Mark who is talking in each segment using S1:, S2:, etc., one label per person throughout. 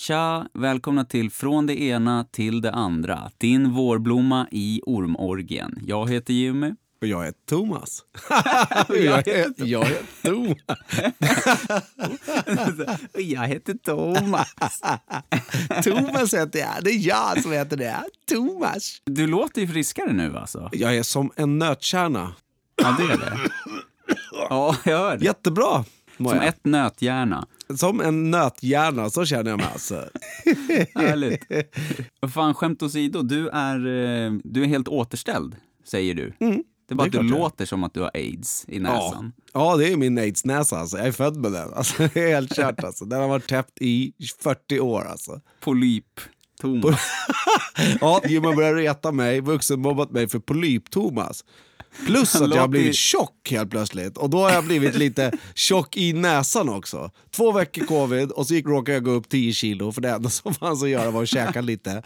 S1: Tja! Välkomna till Från det ena till det andra. Din vårblomma i ormorgien. Jag heter Jimmy.
S2: Och jag är Thomas.
S1: Jag heter-
S2: jag är Thomas.
S1: Och jag heter Thomas.
S2: Thomas heter jag. Det är jag som heter det. Thomas.
S1: Du låter ju friskare nu alltså.
S2: Jag är som en nötkärna.
S1: Ja, det är det. Ja, jag hör det.
S2: Jättebra.
S1: Som
S2: jag.
S1: ett nöthjärna.
S2: Som en nöthjärna, så känner jag mig alltså.
S1: Härligt. Fan, skämt åsido, du är, eh, du är helt återställd, säger du. det är bara
S2: det är
S1: att du låter som att du har aids i
S2: Ja.
S1: näsan.
S2: ja, det är min aids-näsa. Alltså. Jag är född med den. Alltså, det är helt kört. Alltså. Den har varit täppt i 40 år. Alltså.
S1: Polyp. Thomas.
S2: Ja, Jimmy börjar reta mig, vuxenmobbat mig för polyp-Thomas. Plus att jag har blivit tjock helt plötsligt. Och då har jag blivit lite tjock i näsan också. Två veckor covid och så gick, råkade jag gå upp 10 kilo för det enda som fanns att göra var att käka lite.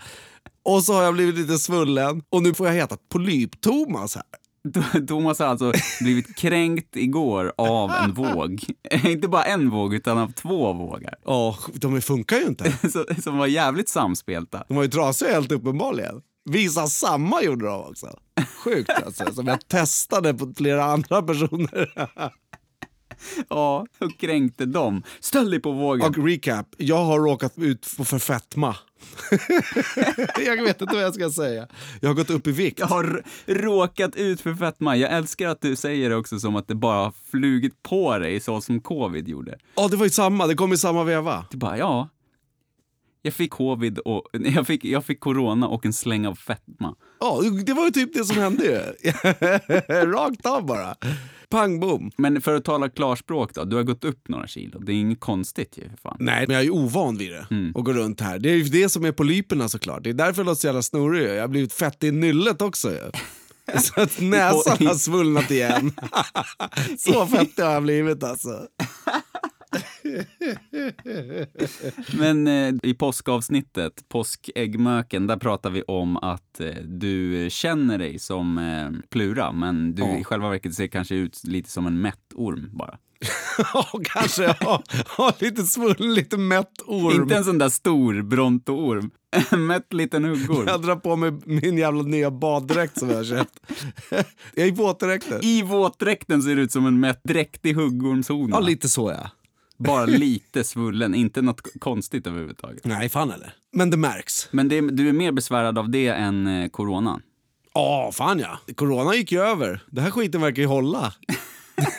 S2: Och så har jag blivit lite svullen och nu får jag heta Polyp-Thomas här.
S1: Thomas har alltså blivit kränkt igår av en våg. Inte bara en våg, utan av två vågar.
S2: Ja, de funkar ju inte.
S1: Som var jävligt samspelta.
S2: De var ju trasiga helt uppenbarligen. Visa samma gjorde de också. Sjukt alltså. Som jag testade på flera andra personer.
S1: Ja, och kränkte dem. Ställ dig på vågen.
S2: Och recap, jag har råkat ut för fetma. jag vet inte vad jag ska säga. Jag har gått upp i vikt.
S1: Jag har råkat ut för fetma. Jag älskar att du säger det också som att det bara har flugit på dig så som covid gjorde.
S2: Ja, det var ju samma. Det kom i samma veva.
S1: Du bara, ja. Jag fick covid och jag fick, jag fick corona och en släng av fetma.
S2: Ja, det var ju typ det som hände ju. Rakt av bara. Pang bom.
S1: Men för att tala klarspråk då, du har gått upp några kilo. Det är inget konstigt ju fan.
S2: Nej, men jag är ovan vid det.
S1: Mm.
S2: Och gå runt här. Det är ju det som är polyperna såklart. Det är därför jag låter så jävla snurrig. Jag har blivit fett i nyllet också ju. Så att näsan har svullnat igen. så fett har jag blivit alltså.
S1: Men eh, i påskavsnittet, påskäggmöken, där pratar vi om att eh, du känner dig som eh, Plura, men du
S2: Ja.
S1: i själva verket ser kanske ut lite som en mätt orm bara.
S2: Ja, kanske har, har lite svullen, lite mätt orm.
S1: Inte en sån där stor brontoorm. Mätt liten huggorm.
S2: Jag drar på mig min jävla nya baddräkt som jag har köpt. Jag är i våtdräkten.
S1: I våtdräkten ser du ut som en mätt dräktig huggormshona.
S2: Ja, lite så ja.
S1: Bara lite svullen, inte något konstigt överhuvudtaget.
S2: Nej, fan eller. Men det märks.
S1: Men det, du är mer besvärad av det än eh, coronan.
S2: Ja, fan ja. Corona gick ju över. Det här skiten verkar ju hålla.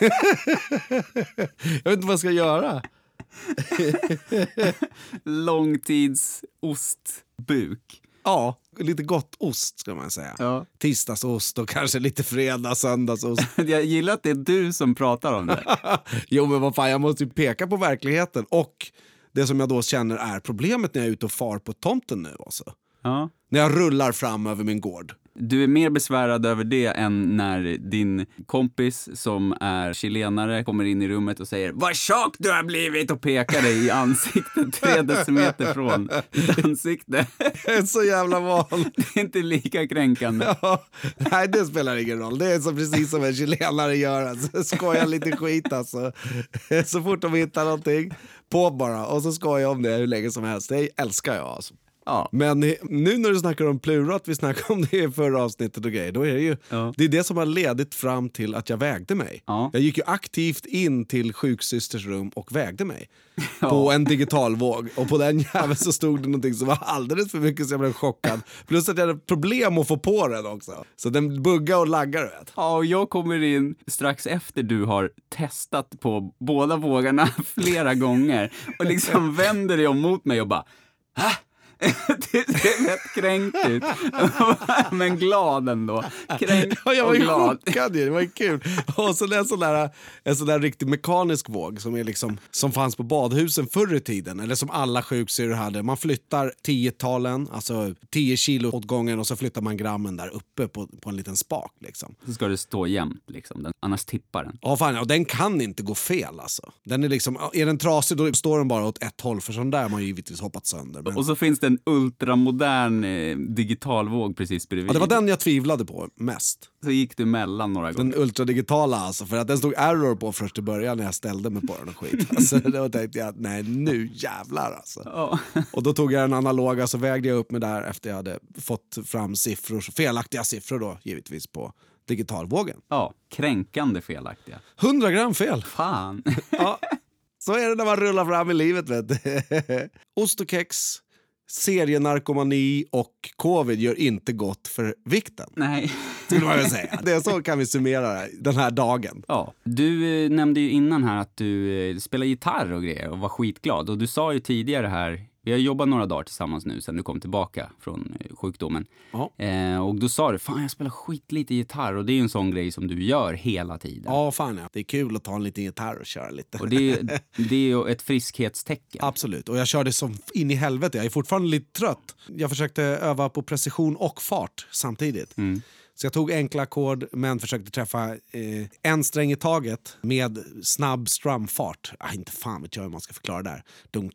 S2: jag vet inte vad jag ska göra.
S1: Långtidsostbuk.
S2: Ja, lite gott ost ska man säga.
S1: Ja.
S2: Tisdagsost och kanske lite fredag, söndagsost.
S1: Jag gillar att det är du som pratar om det.
S2: jo men vad fan, jag måste ju peka på verkligheten och det som jag då känner är problemet när jag är ute och far på tomten nu alltså.
S1: Ja.
S2: När jag rullar fram över min gård.
S1: Du är mer besvärad över det än när din kompis som är chilenare kommer in i rummet och säger “Vad tjock du har blivit!” och pekar dig i ansiktet tre decimeter från ditt ansikte.
S2: Jag är så jävla van.
S1: Det är inte lika kränkande.
S2: Ja, nej, det spelar ingen roll. Det är så precis som en chilenare gör. Alltså. Skojar lite skit alltså. Så fort de hittar någonting, på bara. Och så skojar jag om det hur länge som helst. Det älskar jag alltså.
S1: Ja.
S2: Men nu när du snackar om Plura, att vi snackade om det i förra avsnittet och grejer, då är det ju
S1: Ja.
S2: det, är det som har ledit fram till att jag vägde mig.
S1: Ja.
S2: Jag gick ju aktivt in till sjuksysters rum och vägde mig på en digitalvåg. Och på den jäveln så stod det någonting som var alldeles för mycket så jag blev chockad. Plus att jag hade problem att få på den också. Så den buggade och laggade. Vet.
S1: Ja, och jag kommer in strax efter du har testat på båda vågarna flera gånger och liksom vänder dig om mot mig och bara Hä? Det ser rätt kränkt ut. Men glad ändå. Kränkt
S2: Ja, jag var
S1: och
S2: ju
S1: glad.
S2: chockad ju, det var ju kul. Och så en sån där, en sån där riktigt mekanisk våg som, är liksom, som fanns på badhusen förr i tiden, eller som alla sjuksyrror hade. Man flyttar tiotalen, alltså 10 kilo åt gången och så flyttar man grammen där uppe på, på en liten spak. Liksom.
S1: Så ska det stå jämnt liksom, Den- annars tippar den.
S2: Ja, fan, och den kan inte gå fel alltså. Den är, liksom, är den trasig då står den bara åt ett håll, för sån där har man ju givetvis hoppat sönder. Men...
S1: Och så finns det en ultramodern eh, digitalvåg precis bredvid.
S2: Ja, det var den jag tvivlade på mest.
S1: Så gick du mellan några gånger.
S2: Den ultradigitala alltså, för att den stod error på först i början när jag ställde mig på den och skit. Alltså, då tänkte jag, nej nu jävlar alltså.
S1: Ja.
S2: Och då tog jag den analoga så vägde jag upp mig där efter jag hade fått fram siffror, felaktiga siffror då givetvis på digitalvågen.
S1: ja, kränkande felaktiga.
S2: 100 gram fel!
S1: Fan.
S2: Ja, så är det när man rullar fram i livet. Vet du. Ost och kex, serienarkomani och covid gör inte gott för vikten.
S1: Nej.
S2: Skulle man väl säga. Det är så kan vi summera den här dagen.
S1: Ja, du eh, nämnde ju innan här att du eh, spelar gitarr och grejer och var skitglad. Och du sa ju tidigare här, vi har jobbat några dagar tillsammans nu sen du kom tillbaka från eh, sjukdomen. Eh, och då sa du, fan jag spelar skitlite gitarr och det är ju en sån grej som du gör hela tiden.
S2: Ja, fan ja. Det är kul att ta en liten gitarr och köra lite.
S1: Och det är, det är ju ett friskhetstecken.
S2: Absolut. Och jag körde som in i helvete. Jag är fortfarande lite trött. Jag försökte öva på precision och fart samtidigt.
S1: Mm.
S2: Så jag tog enkla ackord men försökte träffa eh, en sträng i taget med snabb strumfart. Ah, inte fan vet jag hur man ska förklara det där. Dung.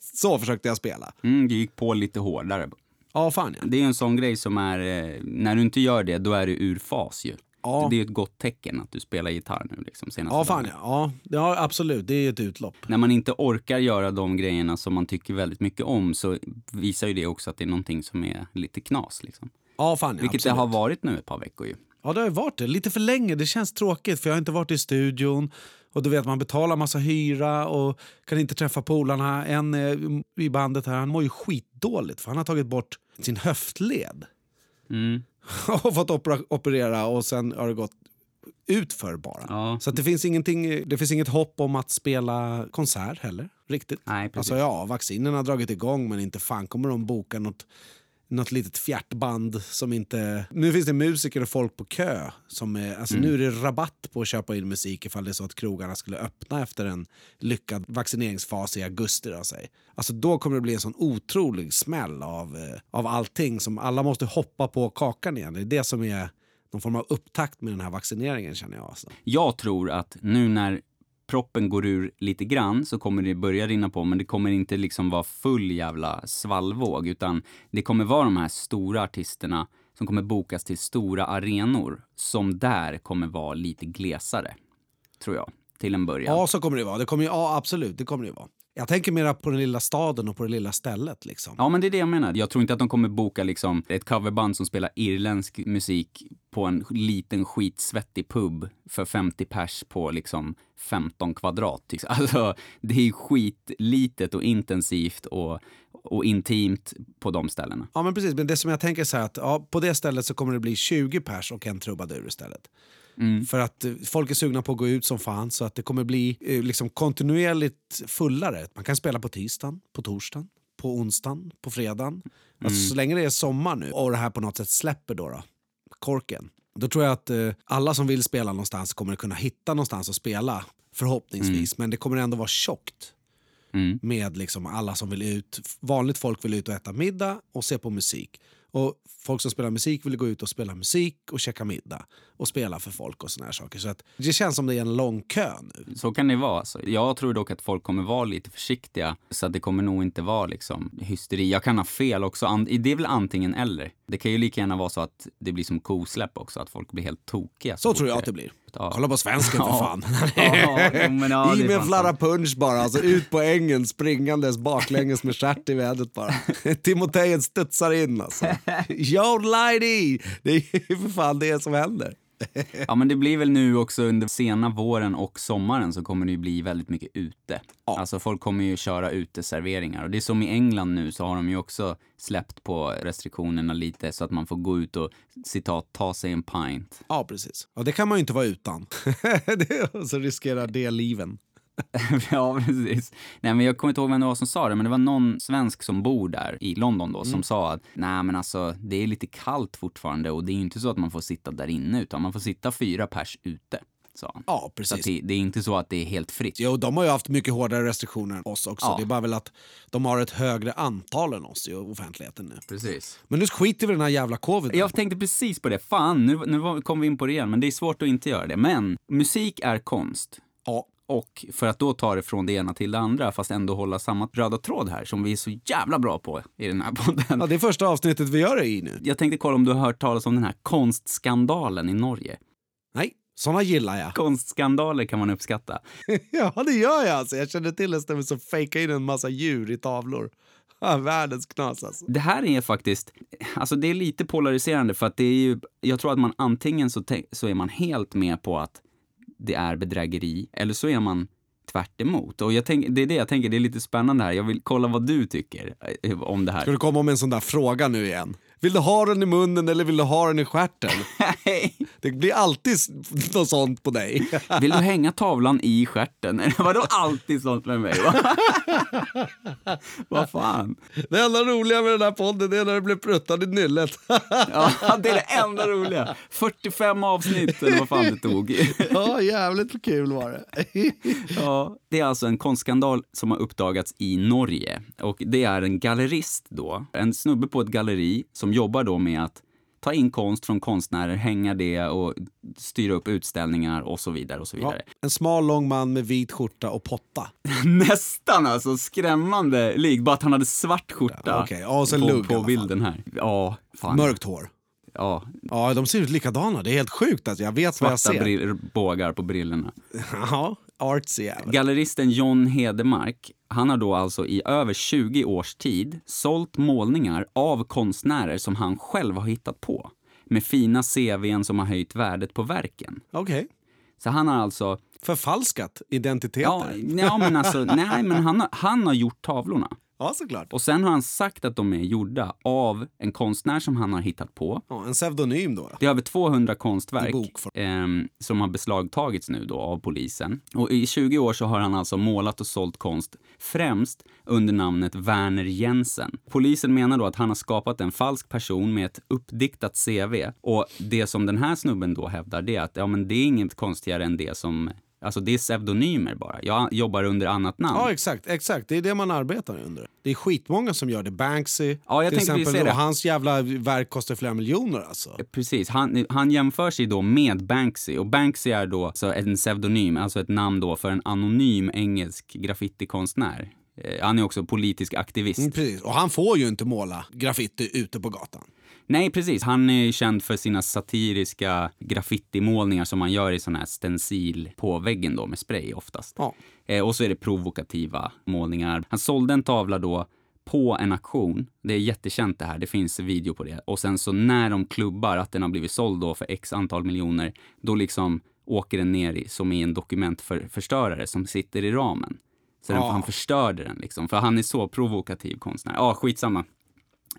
S2: Så försökte jag spela.
S1: Mm, du gick på lite hårdare.
S2: Ja, fan ja.
S1: Det är en sån grej som är, eh, när du inte gör det, då är du ur fas ju.
S2: Ja.
S1: Det är ett gott tecken att du spelar gitarr nu liksom senaste
S2: Ja, fan ja. ja. Absolut. Det är ett utlopp.
S1: När man inte orkar göra de grejerna som man tycker väldigt mycket om så visar ju det också att det är någonting som är lite knas. Liksom.
S2: Ja, fan.
S1: Vilket
S2: absolut.
S1: det har varit nu ett par veckor ju.
S2: Ja, det har ju varit det. Lite för länge. Det känns tråkigt för jag har inte varit i studion. Och du vet, man betalar massa hyra och kan inte träffa polarna. En eh, i bandet här, han mår ju skitdåligt för han har tagit bort sin höftled.
S1: Mm.
S2: och fått operera och sen har det gått utför bara.
S1: Ja.
S2: Så det, finns ingenting, det finns inget hopp om att spela konsert heller. Riktigt.
S1: Nej, precis.
S2: Alltså ja, vaccinen har dragit igång men inte fan kommer de boka något, något litet fjärtband som inte... Nu finns det musiker och folk på kö. Som är, alltså
S1: Mm.
S2: Nu är det rabatt på att köpa in musik ifall det är så att krogarna skulle öppna efter en lyckad vaccineringsfas i augusti. Då, säg. Alltså då kommer det bli en sån otrolig smäll av, eh, av allting som alla måste hoppa på kakan igen. Det är det som är någon form av upptakt med den här vaccineringen känner jag. Alltså.
S1: Jag tror att nu när proppen går ur lite grann så kommer det börja rinna på men det kommer inte liksom vara full jävla svallvåg utan det kommer vara de här stora artisterna som kommer bokas till stora arenor som där kommer vara lite glesare. Tror jag. Till en början.
S2: Ja, så kommer det vara. Det kommer, ju- ja, absolut, det kommer det vara. Jag tänker mera på den lilla staden och på det lilla stället. Liksom.
S1: Ja, men det är det jag menar. Jag tror inte att de kommer boka liksom ett coverband som spelar irländsk musik på en liten skitsvettig pub för 50 pers på liksom 15 kvadrat. typ. Alltså, det är skitlitet och intensivt och, och intimt på de ställena.
S2: Ja, men precis. Men det som jag tänker så här att ja, på det stället så kommer det bli 20 pers och en trubadur istället. För att eh, folk är sugna på att gå ut som fan så att det kommer bli eh, liksom kontinuerligt fullare. Man kan spela på tisdagen, på torsdagen, på onsdagen, på fredagen. Alltså, så länge det är sommar nu och det här på något sätt släpper då, då korken. Då tror jag att eh, alla som vill spela någonstans kommer kunna hitta någonstans att spela förhoppningsvis. Men det kommer ändå vara tjockt
S1: Mm.
S2: med liksom alla som vill ut. Vanligt folk vill ut och äta middag och se på musik. Och folk som spelar musik vill gå ut och spela musik och käka middag och spela för folk och såna här saker. Så att det känns som det är en lång kö nu.
S1: Så kan det vara. Alltså. Jag tror dock att folk kommer vara lite försiktiga så att det kommer nog inte vara liksom hysteri. Jag kan ha fel också. Det är väl antingen eller. Det kan ju lika gärna vara så att det blir som kosläpp också, att folk blir helt tokiga.
S2: Så
S1: fort
S2: tror jag att det blir.
S1: Ja.
S2: Kolla på svensken för
S1: Ja.
S2: fan.
S1: Ja, men ja,
S2: I med en flarra punch bara, alltså ut på ängen springandes baklänges med stjärt i vädret bara. Timotejen studsar in alltså. Yo lady! Det är ju för fan det som händer.
S1: Ja, men det blir väl nu också under sena våren och sommaren så kommer det ju bli väldigt mycket ute.
S2: Ja.
S1: Alltså folk kommer ju köra uteserveringar och det är som i England nu så har de ju också släppt på restriktionerna lite så att man får gå ut och citat ta sig en pint.
S2: Ja, precis. Och det kan man ju inte vara utan. Så riskerar det liven.
S1: ja, precis. Nej, men jag kommer inte ihåg vem det var som sa det, men det var någon svensk som bor där i London då som sa att nej, men alltså det är lite kallt fortfarande och det är ju inte så att man får sitta där inne utan man får sitta fyra pers ute.
S2: Ja,
S1: Så att
S2: precis.
S1: det, det är inte så att det är helt fritt.
S2: Jo, de har ju haft mycket hårdare restriktioner än oss också.
S1: Ja.
S2: Det är bara väl att de har ett högre antal än oss i offentligheten nu.
S1: Precis.
S2: Men nu skiter vi i den här jävla covid.
S1: Jag tänkte precis på det. Fan, nu, nu kom vi in på det igen, men det är svårt att inte göra det. Men musik är konst. Och för att då ta det från det ena till det andra fast ändå hålla samma röda tråd här som vi är så jävla bra på i den här podden.
S2: Ja, det är första avsnittet vi gör det i nu.
S1: Jag tänkte kolla om du har hört talas om den här konstskandalen i Norge.
S2: Nej, såna gillar jag.
S1: Konstskandaler kan man uppskatta.
S2: ja, det gör jag alltså. Jag känner till en stämmer som fejkar in en massa djur i tavlor. Världens knas alltså.
S1: Det här är faktiskt, alltså det är lite polariserande för att det är ju, jag tror att man antingen så, så är man helt med på att det är bedrägeri eller så är man tvärt emot. Och jag tänk, det är det jag tänker, det är lite spännande här. Jag vill kolla vad du tycker eh, om det här.
S2: Ska du komma med en sån där fråga nu igen? Vill du ha den i munnen eller vill du ha den i stjärten? det blir alltid något sånt på dig.
S1: vill du hänga tavlan i stjärten? Vadå alltid sånt med mig? Vad fan?
S2: Det enda roliga med den här podden är när det blir pruttad i nyllet.
S1: ja, det är det enda roliga. 45 avsnitt eller vad fan det tog.
S2: ja, jävligt kul var det.
S1: ja, det är alltså en konstskandal som har uppdagats i Norge. Och det är en gallerist då, en snubbe på ett galleri som som jobbar då med att ta in konst från konstnärer, hänga det och styra upp utställningar och så vidare. och så vidare.
S2: Ja, en smal, lång man med vit skjorta och potta.
S1: Nästan alltså, skrämmande lik. Bara att han hade svart skjorta
S2: ja, okay. ja, och
S1: sen på, lugg, på bilden här. Ja,
S2: fan. Mörkt hår.
S1: Ja.
S2: ja, de ser ut likadana. Det är helt sjukt. Alltså. Jag vet Svarta vad jag ser.
S1: Svarta bågar på brillorna.
S2: ja, artsy.
S1: Galleristen John Hedemark han har då alltså i över 20 års tid sålt målningar av konstnärer som han själv har hittat på. Med fina CVn som har höjt värdet på verken.
S2: Okej. Okay.
S1: Så han har alltså...
S2: Förfalskat identiteter? Ja,
S1: ja men alltså, nej, men han har, han har gjort tavlorna.
S2: Ja, såklart.
S1: Och sen har han sagt att de är gjorda av en konstnär som han har hittat på.
S2: Ja, en pseudonym då?
S1: Det är över 200 konstverk eh, som har beslagtagits nu då av polisen. Och i 20 år så har han alltså målat och sålt konst, främst under namnet Werner Jensen. Polisen menar då att han har skapat en falsk person med ett uppdiktat CV. Och det som den här snubben då hävdar det är att ja, men det är inget konstigare än det som Alltså det är pseudonymer bara. Jag jobbar under annat namn.
S2: Ja exakt, exakt. Det är det man arbetar under. Det är skitmånga som gör det. Banksy
S1: ja, jag
S2: till exempel.
S1: Det.
S2: Hans jävla verk kostar flera miljoner alltså.
S1: Precis. Han, han jämför sig då med Banksy. Och Banksy är då så en pseudonym, alltså ett namn då för en anonym engelsk graffitikonstnär. Eh, han är också politisk aktivist. Mm,
S2: precis. Och han får ju inte måla graffiti ute på gatan.
S1: Nej, precis. Han är känd för sina satiriska graffitimålningar som man gör i sån här stencil på väggen då med spray oftast. Ja. Eh, och så är det provokativa målningar. Han sålde en tavla då på en auktion. Det är jättekänt det här, det finns video på det. Och sen så när de klubbar att den har blivit såld då för x antal miljoner, då liksom åker den ner i, som i en dokumentförstörare som sitter i ramen. Så ja. den, han förstörde den liksom, för han är så provokativ konstnär. Ja, skitsamma.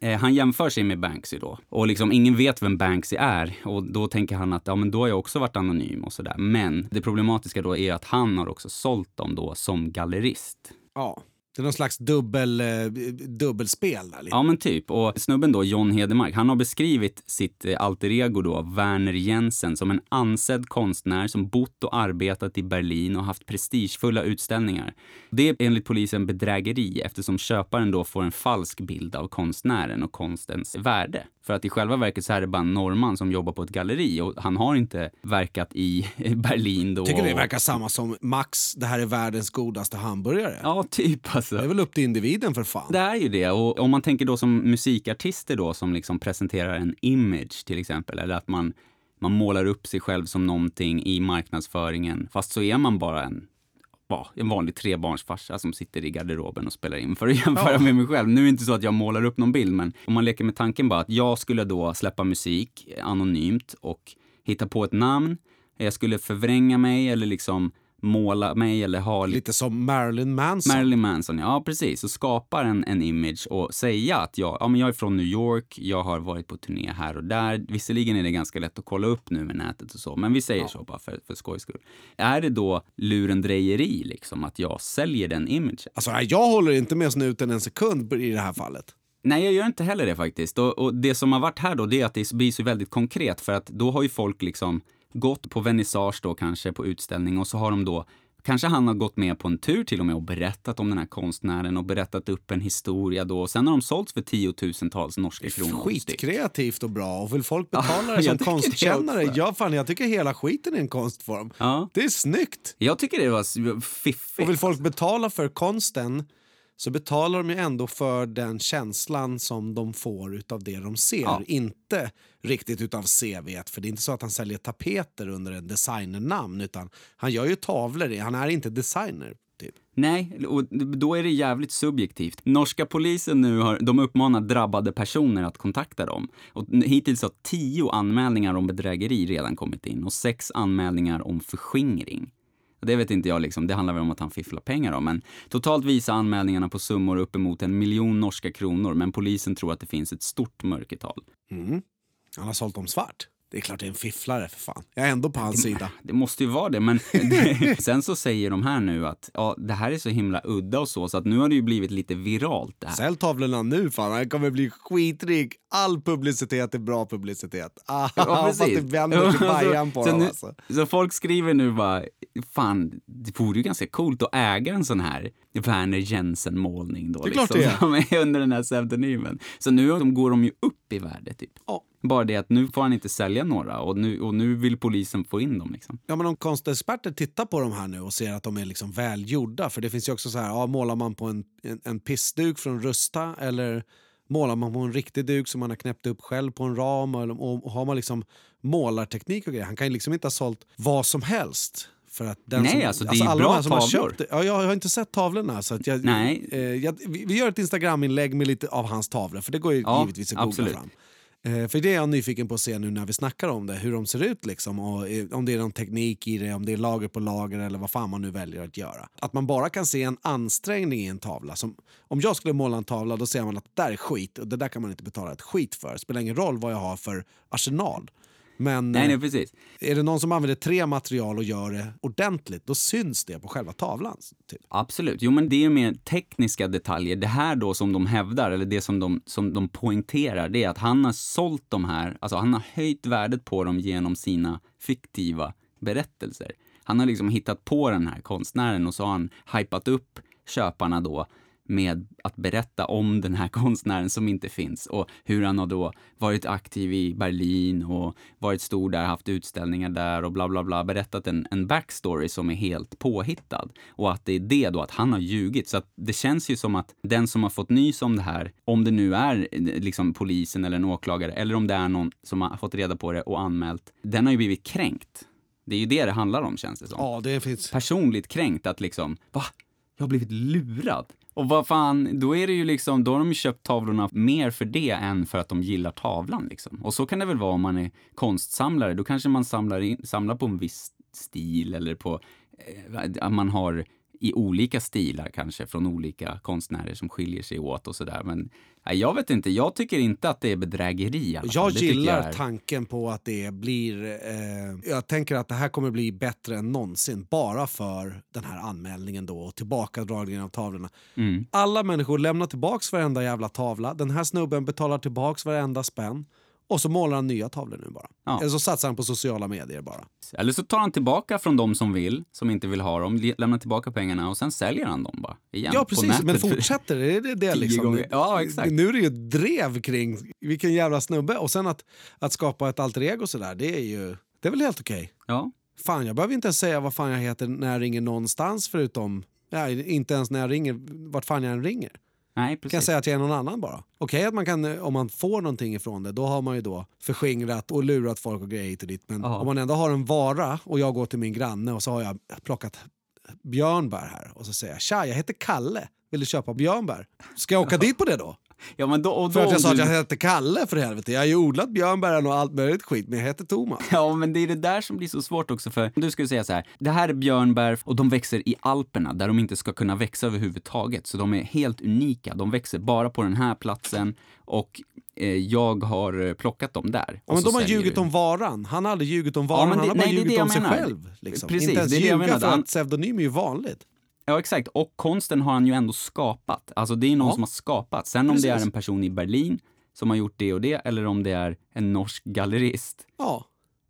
S1: Eh, han jämför sig med Banksy då. Och liksom ingen vet vem Banksy är. Och då tänker han att ja, men då har jag också varit anonym och sådär. Men det problematiska då är att han har också sålt dem då som gallerist.
S2: Ja. Det är någon slags dubbel, eh, dubbelspel där. Lite.
S1: Ja men typ. Och snubben då, John Hedemark, han har beskrivit sitt eh, alter ego då, Werner Jensen, som en ansedd konstnär som bott och arbetat i Berlin och haft prestigefulla utställningar. Det är enligt polisen bedrägeri eftersom köparen då får en falsk bild av konstnären och konstens värde. För att i själva verket så är det bara en norrman som jobbar på ett galleri och han har inte verkat i Berlin då.
S2: Tycker det verkar samma som Max, det här är världens godaste hamburgare.
S1: Ja, typ alltså.
S2: Det är väl upp till individen för fan.
S1: Det är ju det. Och om man tänker då som musikartister då som liksom presenterar en image till exempel, eller att man man målar upp sig själv som någonting i marknadsföringen, fast så är man bara en ja, en vanlig trebarnsfarsa som sitter i garderoben och spelar in för att jämföra ja. med mig själv. Nu är det inte så att jag målar upp någon bild, men om man leker med tanken bara att jag skulle då släppa musik anonymt och hitta på ett namn. Jag skulle förvränga mig eller liksom måla mig eller ha...
S2: Lite som Marilyn Manson.
S1: Marilyn Manson, ja precis. Och skapar en, en image och säga att jag, ja, men jag är från New York, jag har varit på turné här och där. Visserligen är det ganska lätt att kolla upp nu med nätet och så, men vi säger ja. så bara för, för skojs skull. Är det då lurendrejeri liksom, att jag säljer den imagen?
S2: Alltså jag håller inte med snuten en sekund i det här fallet.
S1: Nej, jag gör inte heller det faktiskt. Och, och, det som har varit här då, det är att det blir så väldigt konkret för att då har ju folk liksom gått på vernissage då kanske på utställning och så har de då Kanske han har gått med på en tur till och med och berättat om den här konstnären och berättat upp en historia då. Sen har de sålts för tiotusentals norska kronor.
S2: Skitkreativt och bra. Och vill folk betala det som
S1: det
S2: konstkännare?
S1: också.
S2: Ja, fan, jag tycker hela skiten är en konstform.
S1: Ja.
S2: Det är snyggt.
S1: Jag tycker det var fiffigt.
S2: Och vill folk betala för konsten så betalar de ju ändå för den känslan som de får utav det de ser.
S1: Ja.
S2: Inte riktigt utav CVt, för det är inte så att han säljer tapeter under en designernamn utan han gör ju tavlor, han är inte designer. Typ.
S1: Nej, och då är det jävligt subjektivt. Norska polisen nu har, de uppmanar drabbade personer att kontakta dem. Och hittills har tio anmälningar om bedrägeri redan kommit in och sex anmälningar om förskingring. Det vet inte jag, liksom. det handlar väl om att han fifflar pengar Då. Men totalt visar anmälningarna på summor uppemot en miljon norska kronor, men polisen tror att det finns ett stort mörkertal.
S2: Mm. Han har sålt dem svart. Det är klart det är en fifflare för fan. Jag är ändå på hans sida.
S1: Det måste ju vara det, men sen så säger de här nu att ja, det här är så himla udda och så, så att nu har det ju blivit lite viralt det här.
S2: Sälj tavlorna nu fan, han kommer bli skitrik. All publicitet är bra publicitet. Ah,
S1: Ja,
S2: hoppas det vänder till Bajan på
S1: så,
S2: dem
S1: nu,
S2: alltså.
S1: så folk skriver nu bara, fan, det vore ju ganska coolt att äga en sån här Werner Jensen-målning då.
S2: Det är klart
S1: liksom,
S2: det är.
S1: Som är under den här pseudonymen. Så nu går de ju upp i värde typ.
S2: Ja.
S1: Bara det att nu får han inte sälja några och nu, och nu vill polisen få in dem liksom.
S2: Ja, men om konstexperter tittar på de här nu och ser att de är liksom välgjorda, för det finns ju också så här, ja, målar man på en, en, en pissduk från Rusta eller målar man på en riktig duk som man har knäppt upp själv på en ram eller, och, och har man liksom målarteknik och grejer, han kan ju liksom inte ha sålt vad som helst. För att den
S1: Nej,
S2: som,
S1: alltså, är
S2: alla
S1: bra
S2: de som har
S1: tavlor.
S2: köpt det- ja, jag har inte sett tavlorna. Så att jag,
S1: Nej.
S2: Eh, jag, vi, vi gör ett Instagram-inlägg med lite av hans tavlor, för det går ju
S1: Ja,
S2: givetvis att googla
S1: absolut.
S2: fram. Eh, för det är jag nyfiken på att se nu när vi snackar om det, hur de ser ut liksom. Och eh, om det är någon teknik i det, om det är lager på lager eller vad fan man nu väljer att göra. Att man bara kan se en ansträngning i en tavla. Som, om jag skulle måla en tavla då ser man att det där är skit och det där kan man inte betala ett skit för. Det spelar ingen roll vad jag har för arsenal. Men
S1: Nej,
S2: eh,
S1: nej, precis.
S2: är det någon som använder tre material och gör det ordentligt, då syns det på själva tavlan. Typ.
S1: Absolut. Jo, men det är mer tekniska detaljer. Det här då som de hävdar, eller det som de, som de poängterar, det är att han har sålt de här, alltså han har höjt värdet på dem genom sina fiktiva berättelser. Han har liksom hittat på den här konstnären och så har han hypat upp köparna då med att berätta om den här konstnären som inte finns och hur han har då varit aktiv i Berlin och varit stor där, haft utställningar där och bla bla bla, berättat en, en backstory som är helt påhittad. Och att det är det då, att han har ljugit. Så att det känns ju som att den som har fått nys om det här, om det nu är eh, liksom polisen eller en åklagare eller om det är någon som har fått reda på det och anmält, den har ju blivit kränkt. Det är ju det det handlar om känns det som
S2: Ja, det finns...
S1: personligt kränkt att liksom, va? Jag har blivit lurad. Och vad fan, då är det ju liksom, då har de ju köpt tavlorna mer för det än för att de gillar tavlan liksom. Och så kan det väl vara om man är konstsamlare, då kanske man samlar, in, samlar på en viss stil eller på, eh, att man har i olika stilar kanske från olika konstnärer som skiljer sig åt och sådär. Men nej, jag vet inte, jag tycker inte att det är bedrägeri fall.
S2: Jag
S1: tycker
S2: gillar
S1: jag är-
S2: tanken på att det blir... Eh, jag tänker att det här kommer bli bättre än någonsin bara för den här anmälningen då och tillbakadragningen av tavlorna.
S1: Mm.
S2: Alla människor lämnar tillbaks varenda jävla tavla. Den här snubben betalar tillbaks varenda spänn. Och så målar han nya tavlor nu bara.
S1: Ja.
S2: Eller så satsar han på sociala medier bara.
S1: Eller så tar han tillbaka från de som vill, som inte vill ha dem, lämnar tillbaka pengarna och sen säljer han dem bara igen.
S2: Ja precis, men fortsätter det? Är det, det liksom?
S1: Ja, exakt.
S2: Nu är det ju drev kring vilken jävla snubbe. Och sen att, att skapa ett alter ego sådär, det är ju... Det är väl helt okej.
S1: Ja,
S2: Fan, jag behöver inte ens säga vad fan jag heter när jag ringer någonstans förutom... Ja, inte ens när jag ringer, vart fan jag än ringer.
S1: Nej
S2: Kan jag
S1: precis.
S2: säga är någon annan bara. Okej att man kan, eh, om man får någonting ifrån det, då har man ju då förskingrat och lurat folk och grejer hit och dit. Men
S1: Ja.
S2: om man ändå har en vara och jag går till min granne och så har jag plockat björnbär här och så säger jag tja, jag heter Kalle, vill du köpa björnbär? Ska jag åka dit på det då?
S1: Ja, men då, då
S2: För att jag sa att jag heter Kalle för helvete. Jag har ju odlat björnbären och allt möjligt skit, men jag heter Thomas.
S1: Ja, men det är det där som blir så svårt också för du skulle säga så här, det här är björnbär och de växer i Alperna där de inte ska kunna växa överhuvudtaget. Så de är helt unika. De växer bara på den här platsen och eh, jag har eh, plockat dem där.
S2: Ja, men de har ljugit
S1: du.
S2: om varan. Han har aldrig ljugit om varan,
S1: men det-
S2: han har bara
S1: nej, det
S2: ljugit
S1: det
S2: om sig själv. Liksom.
S1: Precis,
S2: inte ens
S1: det det
S2: ljuga
S1: menar.
S2: för att pseudonym är ju vanligt.
S1: Ja, exakt. Och konsten har han ju ändå skapat. Alltså det är någon
S2: Ja.
S1: som har skapat. Sen om det är en person i Berlin som har gjort det och det, eller om det är en norsk gallerist.
S2: Ja.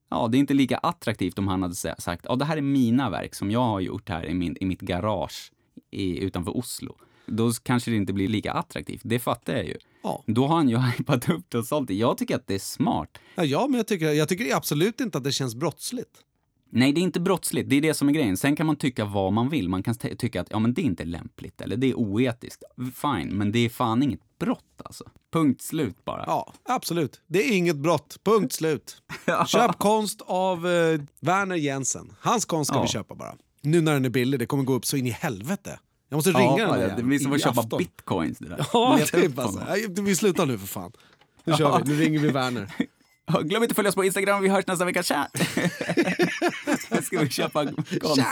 S1: ja, det är inte lika attraktivt om han hade sagt, ja det här är mina verk som jag har gjort här i, min, i mitt garage i, utanför Oslo. Då kanske det inte blir lika attraktivt, det fattar jag ju.
S2: Ja.
S1: Då har han ju hypat upp det och sålt det. Jag tycker att det är smart.
S2: Ja, ja men jag tycker, jag tycker absolut inte att det känns brottsligt.
S1: Nej, det är inte brottsligt. Det är det som är grejen. Sen kan man tycka vad man vill. Man kan tycka att ja, men det är inte lämpligt eller det är oetiskt. Fine, men det är fan inget brott alltså. Punkt slut bara.
S2: Ja, absolut. Det är inget brott. Punkt slut. Köp konst av eh, Werner Jensen. Hans konst ska
S1: Ja.
S2: vi köpa bara. Nu när den är billig, det kommer gå upp så in i helvete. Jag måste ringa
S1: Ja,
S2: den
S1: det blir som att köpa
S2: afton.
S1: bitcoins det där.
S2: Ja, typ alltså. Vi slutar nu för fan. Nu kör vi. Nu ringer vi Werner.
S1: Glöm inte att följa oss på Instagram. Vi hörs nästa vecka. Tja! Ska vi köpa konst.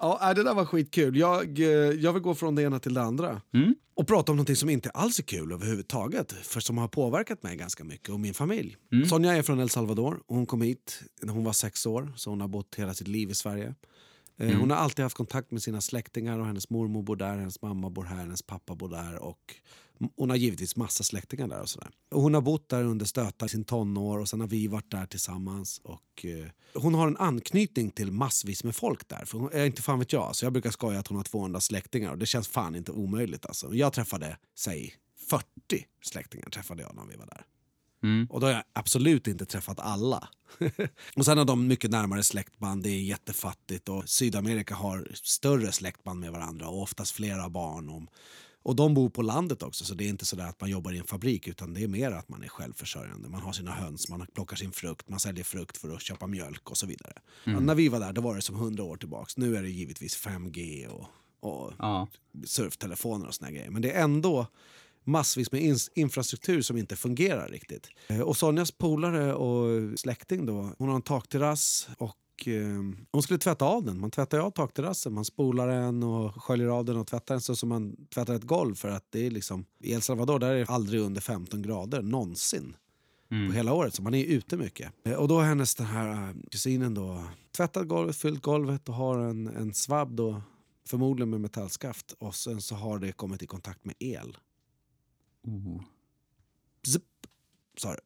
S2: Ja, nej, det där var skitkul. Jag, eh, jag vill gå från det ena till det andra.
S1: Mm.
S2: Och prata om någonting som inte alls är kul överhuvudtaget. För som har påverkat mig ganska mycket och min familj.
S1: Mm.
S2: Sonja är från El Salvador. Hon kom hit när hon var sex år. Så hon har bott hela sitt liv i Sverige. Eh,
S1: Mm.
S2: Hon har alltid haft kontakt med sina släktingar och hennes mormor bor där, hennes mamma bor här, hennes pappa bor där och hon har givetvis massa släktingar där och sådär. Och hon har bott där under stötar i sin tonår och sen har vi varit där tillsammans och eh, hon har en anknytning till massvis med folk där. För hon, eh, inte fan vet jag, så jag brukar skoja att hon har 200 släktingar och det känns fan inte omöjligt alltså. Jag träffade, säg 40 släktingar träffade jag när vi var där.
S1: Mm.
S2: Och då har jag absolut inte träffat alla. och sen har de mycket närmare släktband, det är jättefattigt och Sydamerika har större släktband med varandra och oftast flera barn. Och, och de bor på landet också så det är inte så att man jobbar i en fabrik utan det är mer att man är självförsörjande. Man har sina höns, man plockar sin frukt, man säljer frukt för att köpa mjölk och så vidare. Ja, när vi var där då var det som hundra år tillbaks. Nu är det givetvis 5G och, och
S1: Ja.
S2: surftelefoner och såna grejer. Men det är ändå massvis med ins- infrastruktur som inte fungerar riktigt. Eh, Och Sonjas polare och släkting då, hon har en takterrass och eh, hon skulle tvätta av den. Man tvättar av takterrassen, man spolar den och sköljer av den och tvättar den så som man tvättar ett golv för att det är liksom i El Salvador där är det aldrig under 15 grader någonsin på hela året så man är ute mycket. Eh, Och då har hennes den här eh, kusinen då tvättat golvet, fyllt golvet och har en, en svabb då förmodligen med metallskaft och sen så har det kommit i kontakt med el.
S1: Oh,
S2: Zip, sa det.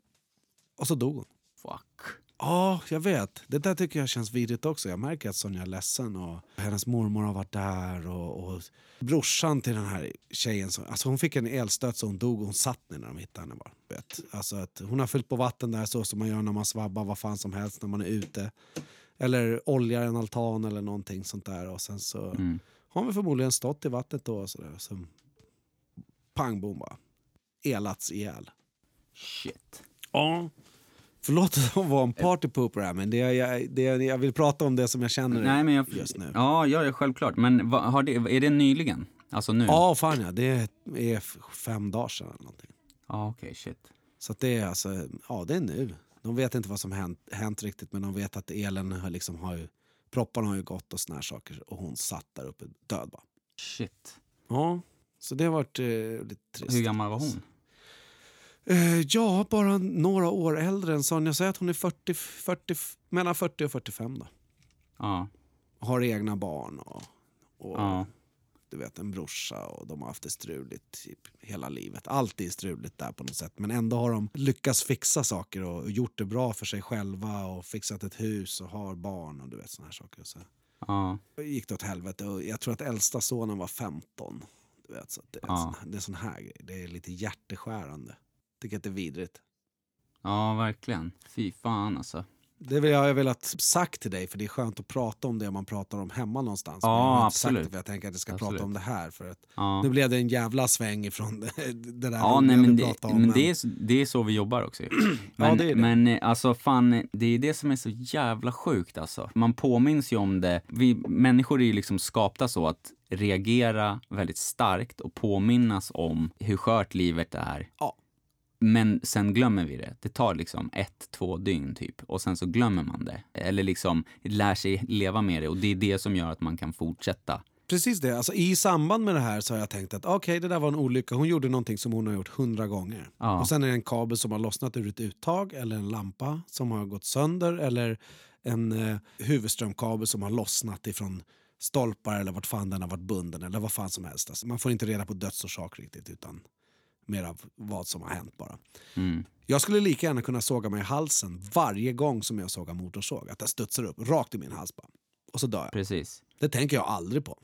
S2: Och så dog hon.
S1: fuck.
S2: Ja, jag vet. Det där tycker jag känns vidrigt också. Jag märker att Sonja är ledsen och hennes mormor har varit där och, och brorsan till den här tjejen, så, alltså hon fick en elstöt så hon dog och hon satt ner när de hittade henne bara. Vet. Alltså att hon har fyllt på vatten där så som man gör när man svabbar vad fan som helst när man är ute. Eller oljar en altan eller någonting sånt där och sen så
S1: Mm.
S2: har väl förmodligen stått i vattnet då och sådär. Så pang bom bara. Elats ihjäl.
S1: Shit.
S2: Ja. Förlåt att vara en partypooper här men det, är- jag, det, jag vill prata om det som jag känner
S1: Nej, men jag...
S2: just nu.
S1: Ja, ja, självklart. Men vad, har det, är det nyligen? Alltså nu?
S2: Ja, fan ja. Det är fem dagar sedan eller någonting.
S1: Ja, okej, shit.
S2: Så det är alltså, ja det är nu. De vet inte vad som hänt, hänt riktigt men de vet att elen har liksom har ju, propparna har ju gått och såna här saker och hon satt där uppe död bara.
S1: Shit.
S2: Ja, så det har varit eh, lite trist.
S1: Hur gammal var hon?
S2: Eh, ja, bara några år äldre än Sonja. Säg att hon är 40, 40, mellan 40 och 45 då.
S1: Ja.
S2: Har egna barn och, och
S1: Ja.
S2: du vet, en brorsa och de har haft det struligt hela livet. Alltid struligt där på något sätt. Men ändå har de lyckats fixa saker och gjort det bra för sig själva och fixat ett hus och har barn och du vet såna här saker. Så
S1: Ja.
S2: gick det åt helvete och jag tror att äldsta sonen var 15. Du vet, så det, är
S1: Ja.
S2: sån, här- det är sån här grej. Det är lite hjärteskärande. Tycker att det är vidrigt.
S1: Ja, verkligen. Fy fan alltså.
S2: Det vill jag ha velat sagt till dig för det är skönt att prata om det man pratar om hemma någonstans.
S1: Ja,
S2: Men jag har inte sagt
S1: absolut.
S2: det för jag tänker att jag ska
S1: Absolut.
S2: prata om det här. För att
S1: Ja.
S2: Nu blev det en jävla sväng ifrån det, det där
S1: Ja, nej, men, det,
S2: om.
S1: men det, är, så- det är så vi jobbar också. Men,
S2: det är det.
S1: men eh, alltså fan, det är det som är så jävla sjukt alltså. Man påminns ju om det. Vi människor är ju liksom skapta så att reagera väldigt starkt och påminnas om hur skört livet är.
S2: Ja.
S1: Men sen glömmer vi det. Det tar liksom ett, två dygn typ. Och sen så glömmer man det. Eller liksom lär sig leva med det. Och det är det som gör att man kan fortsätta.
S2: Precis det. Alltså, I samband med det här så har jag tänkt att okej, det där var en olycka. Hon gjorde någonting som hon har gjort hundra gånger.
S1: Ja.
S2: Och sen är det en kabel som har lossnat ur ett uttag eller en lampa som har gått sönder eller en eh, huvudströmkabel som har lossnat ifrån stolpar eller vart fan den har varit bunden eller vad fan som helst. Alltså, man får inte reda på dödsorsak riktigt utan mer av vad som har hänt bara.
S1: Mm.
S2: Jag skulle lika gärna kunna såga mig i halsen varje gång som jag sågar motorsåg. Att det studsar upp rakt i min hals bara. Och så dör jag.
S1: Precis.
S2: Det tänker jag aldrig på.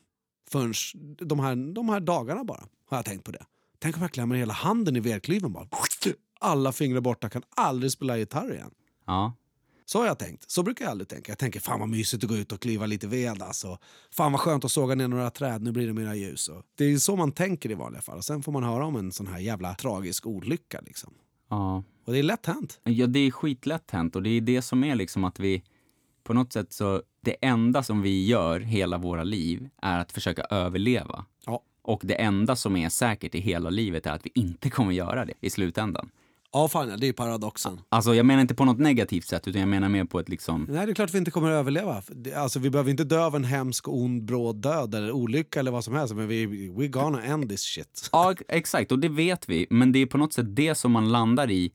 S2: Förrän de här, de här dagarna bara har jag tänkt på det. Tänk om jag klämmer hela handen i vedklyven bara. Alla fingrar borta, kan aldrig spela gitarr igen.
S1: Ja.
S2: Så har jag tänkt. Så brukar jag aldrig tänka. Jag tänker fan vad mysigt att gå ut och klyva lite ved. Alltså. Fan vad skönt att såga ner några träd, nu blir det mera ljus. Och det är så man tänker i vanliga fall. Och sen får man höra om en sån här jävla tragisk olycka. Liksom.
S1: Ja.
S2: Och det är lätt hänt.
S1: Ja, det är skitlätt hänt och det är det som är liksom att vi på något sätt så, det enda som vi gör hela våra liv är att försöka överleva.
S2: Ja.
S1: Och det enda som är säkert i hela livet är att vi inte kommer göra det i slutändan.
S2: Ja, fan det är paradoxen.
S1: Alltså jag menar inte på något negativt sätt utan jag menar mer på ett liksom,
S2: Nej, det är klart vi inte kommer att överleva. Alltså, vi behöver inte dö av en hemsk, ond, bråd död eller olycka eller vad som helst. Men vi, we gonna end this shit.
S1: ja exakt och det vet vi men det är på något sätt det som man landar i.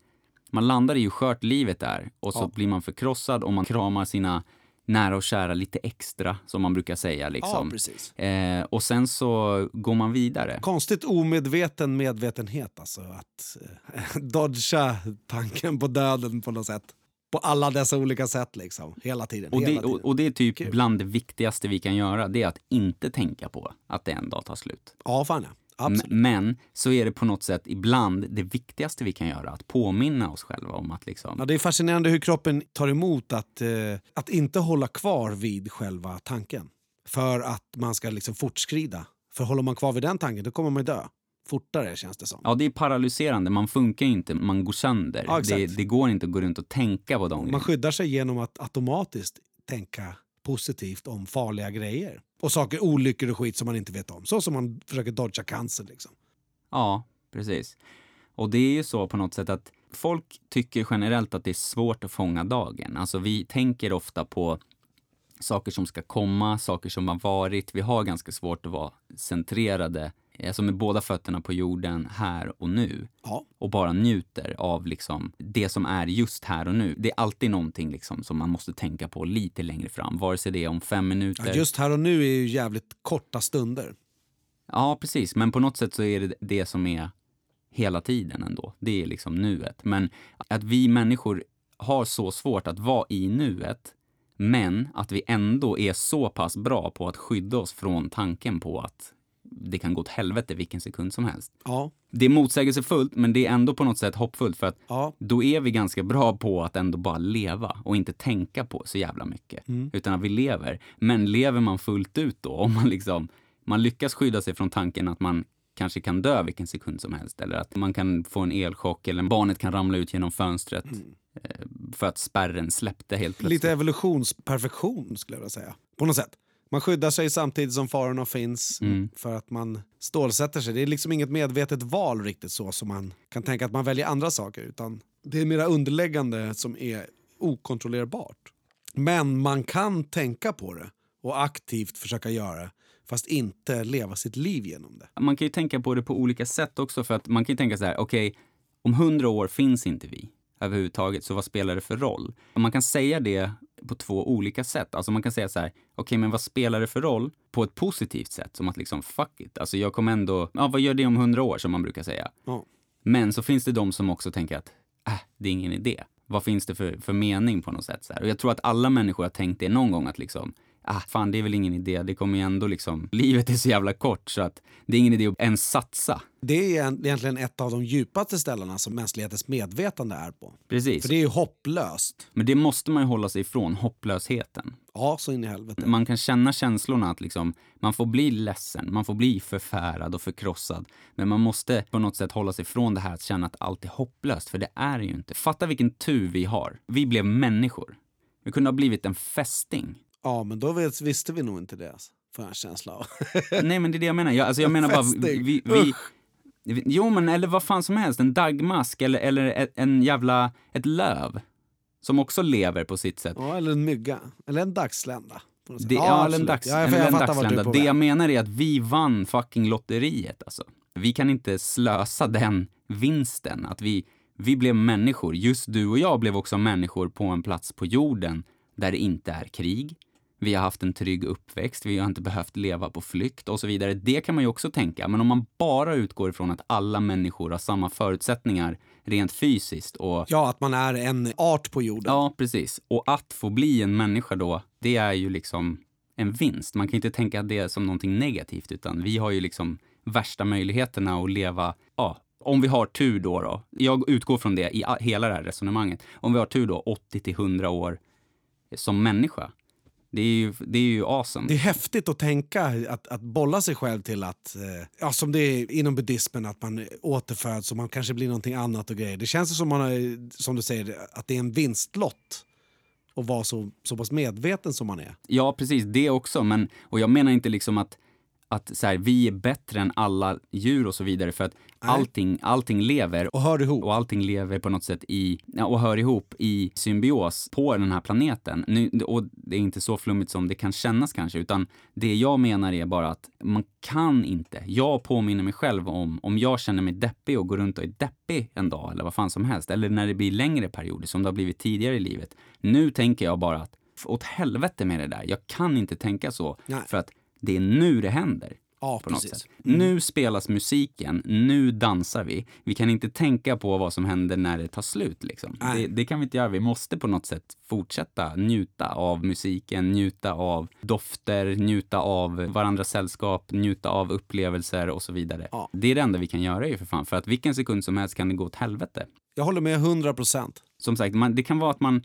S1: Man landar i hur skört livet är och så
S2: Ja.
S1: blir man förkrossad och man kramar sina nära och kära lite extra som man brukar säga liksom.
S2: precis.
S1: Eh, och sen så går man vidare.
S2: Konstigt omedveten medvetenhet alltså. Att eh, dodga tanken på döden på något sätt. På alla dessa olika sätt liksom. Hela tiden.
S1: Och det,
S2: tiden.
S1: och, och det är typ
S2: Kul.
S1: bland det viktigaste vi kan göra, det är att inte tänka på att det en dag tar slut.
S2: Ja, fan ja. Absolut.
S1: Men så är det på något sätt ibland det viktigaste vi kan göra, att påminna oss själva om att liksom,
S2: Ja, det är fascinerande hur kroppen tar emot att, eh, att inte hålla kvar vid själva tanken. För att man ska liksom fortskrida. För håller man kvar vid den tanken då kommer man dö. Fortare känns det som.
S1: ja det är paralyserande, man funkar ju inte, man går sönder.
S2: Ja,
S1: det, det går inte att gå runt och tänka på de
S2: Man skyddar sig genom att automatiskt tänka positivt om farliga grejer. Och saker, olyckor och skit som man inte vet om. Så som man försöker dodga cancer liksom.
S1: Ja, precis. Och det är ju så på något sätt att folk tycker generellt att det är svårt att fånga dagen. Alltså vi tänker ofta på saker som ska komma, saker som har varit. Vi har ganska svårt att vara centrerade, alltså med båda fötterna på jorden, här och nu.
S2: Ja.
S1: Och bara njuter av liksom det som är just här och nu. Det är alltid någonting liksom som man måste tänka på lite längre fram, vare sig det är om fem minuter.
S2: Ja, just här och nu är ju jävligt korta stunder.
S1: Ja, precis. Men på något sätt så är det det som är hela tiden ändå. Det är liksom nuet. Men att vi människor har så svårt att vara i nuet, men att vi ändå är så pass bra på att skydda oss från tanken på att det kan gå åt helvete vilken sekund som helst.
S2: Ja.
S1: Det är motsägelsefullt, men det är ändå på något sätt hoppfullt för att
S2: Ja.
S1: då är vi ganska bra på att ändå bara leva och inte tänka på så jävla mycket. Utan att vi lever. Men lever man fullt ut då, om man liksom, man lyckas skydda sig från tanken att man kanske kan dö vilken sekund som helst eller att man kan få en elchock eller barnet kan ramla ut genom fönstret eh, för att spärren släppte helt plötsligt.
S2: Lite evolutionsperfektion skulle jag vilja säga. På något sätt. Man skyddar sig samtidigt som farorna finns
S1: Mm.
S2: för att man stålsätter sig. Det är liksom inget medvetet val riktigt så som man kan tänka att man väljer andra saker utan det är mera underläggande som är okontrollerbart. Men man kan tänka på det och aktivt försöka göra fast inte leva sitt liv genom det.
S1: Man kan ju tänka på det på olika sätt också för att man kan ju tänka så här, okej, om hundra år finns inte vi överhuvudtaget, så vad spelar det för roll? Man kan säga det på två olika sätt. Alltså man kan säga så här, okej men vad spelar det för roll? På ett positivt sätt, som att liksom fuck it, alltså jag kommer ändå, ja vad gör det om hundra år som man brukar säga.
S2: Ja.
S1: Men så finns det de som också tänker att, äh, det är ingen idé. Vad finns det för, för mening på något sätt? Så här? Och jag tror att alla människor har tänkt det någon gång att liksom, ah, fan det är väl ingen idé, det kommer ju ändå liksom, livet är så jävla kort så att det är ingen idé att ens satsa.
S2: Det är egentligen ett av de djupaste ställena som mänsklighetens medvetande är på.
S1: Precis.
S2: För det är ju hopplöst.
S1: Men det måste man ju hålla sig ifrån, hopplösheten.
S2: Ja, så in i helvete.
S1: Man kan känna känslorna att liksom, man får bli ledsen, man får bli förfärad och förkrossad. Men man måste på något sätt hålla sig ifrån det här att känna att allt är hopplöst, för det är det ju inte. Fatta vilken tur vi har. Vi blev människor. Vi kunde ha blivit en fästing.
S2: Ja, men då vet, visste vi nog inte det. Alltså, får jag en känsla av.
S1: Nej men det är det jag menar. Jag, alltså, jag menar bara, vi, vi, vi, jo men eller vad fan som helst, en dagmask eller, eller en jävla, ett löv. Som också lever på sitt sätt.
S2: ja, eller en mygga. Eller en dagslända.
S1: Det, ja, eller en, dags,
S2: Ja, jag,
S1: eller en dagslända. Det jag menar är att vi vann fucking lotteriet alltså. Vi kan inte slösa den vinsten. Att vi, vi blev människor. Just du och jag blev också människor på en plats på jorden där det inte är krig. Vi har haft en trygg uppväxt, vi har inte behövt leva på flykt och så vidare. Det kan man ju också tänka. Men om man bara utgår ifrån att alla människor har samma förutsättningar rent fysiskt och
S2: Ja, att man är en art på jorden.
S1: Ja, precis. Och att få bli en människa då, det är ju liksom en vinst. Man kan inte tänka det som någonting negativt, utan vi har ju liksom värsta möjligheterna att leva, ja, om vi har tur då, då. Jag utgår från det i hela det här resonemanget. Om vi har tur då, 80 till 100 år som människa. Det är ju, det är ju awesome.
S2: Det är häftigt att tänka, att, att bolla sig själv till att, eh, ja, som det är inom buddhismen, att man återföds och man kanske blir någonting annat och grejer. Det känns som, man har, som du säger, att det är en vinstlott att vara så, så pass medveten som man är.
S1: Ja, precis. Det också. Men, och jag menar inte liksom att, att så här, vi är bättre än alla djur och så vidare. För att allting, allting lever
S2: Och hör ihop.
S1: och allting lever på något sätt i, och hör ihop i symbios på den här planeten. Nu, och det är inte så flummigt som det kan kännas kanske, utan det jag menar är bara att man kan inte. Jag påminner mig själv om, om jag känner mig deppig och går runt och är deppig en dag eller vad fan som helst, eller när det blir längre perioder som det har blivit tidigare i livet. Nu tänker jag bara att, åt helvete med det där. Jag kan inte tänka så,
S2: Nej.
S1: för att det är nu det händer.
S2: Ja,
S1: På något
S2: precis.
S1: sätt. Nu spelas musiken, nu dansar vi. Vi kan inte tänka på vad som händer när det tar slut. Liksom. Det, det kan vi inte göra. Vi måste på något sätt fortsätta njuta av musiken, njuta av dofter, njuta av varandras sällskap, njuta av upplevelser och så vidare.
S2: Ja.
S1: Det är det enda vi kan göra ju för fan. För att vilken sekund som helst kan det gå åt helvete.
S2: Jag håller med 100 procent.
S1: Som sagt, man, det kan vara att man,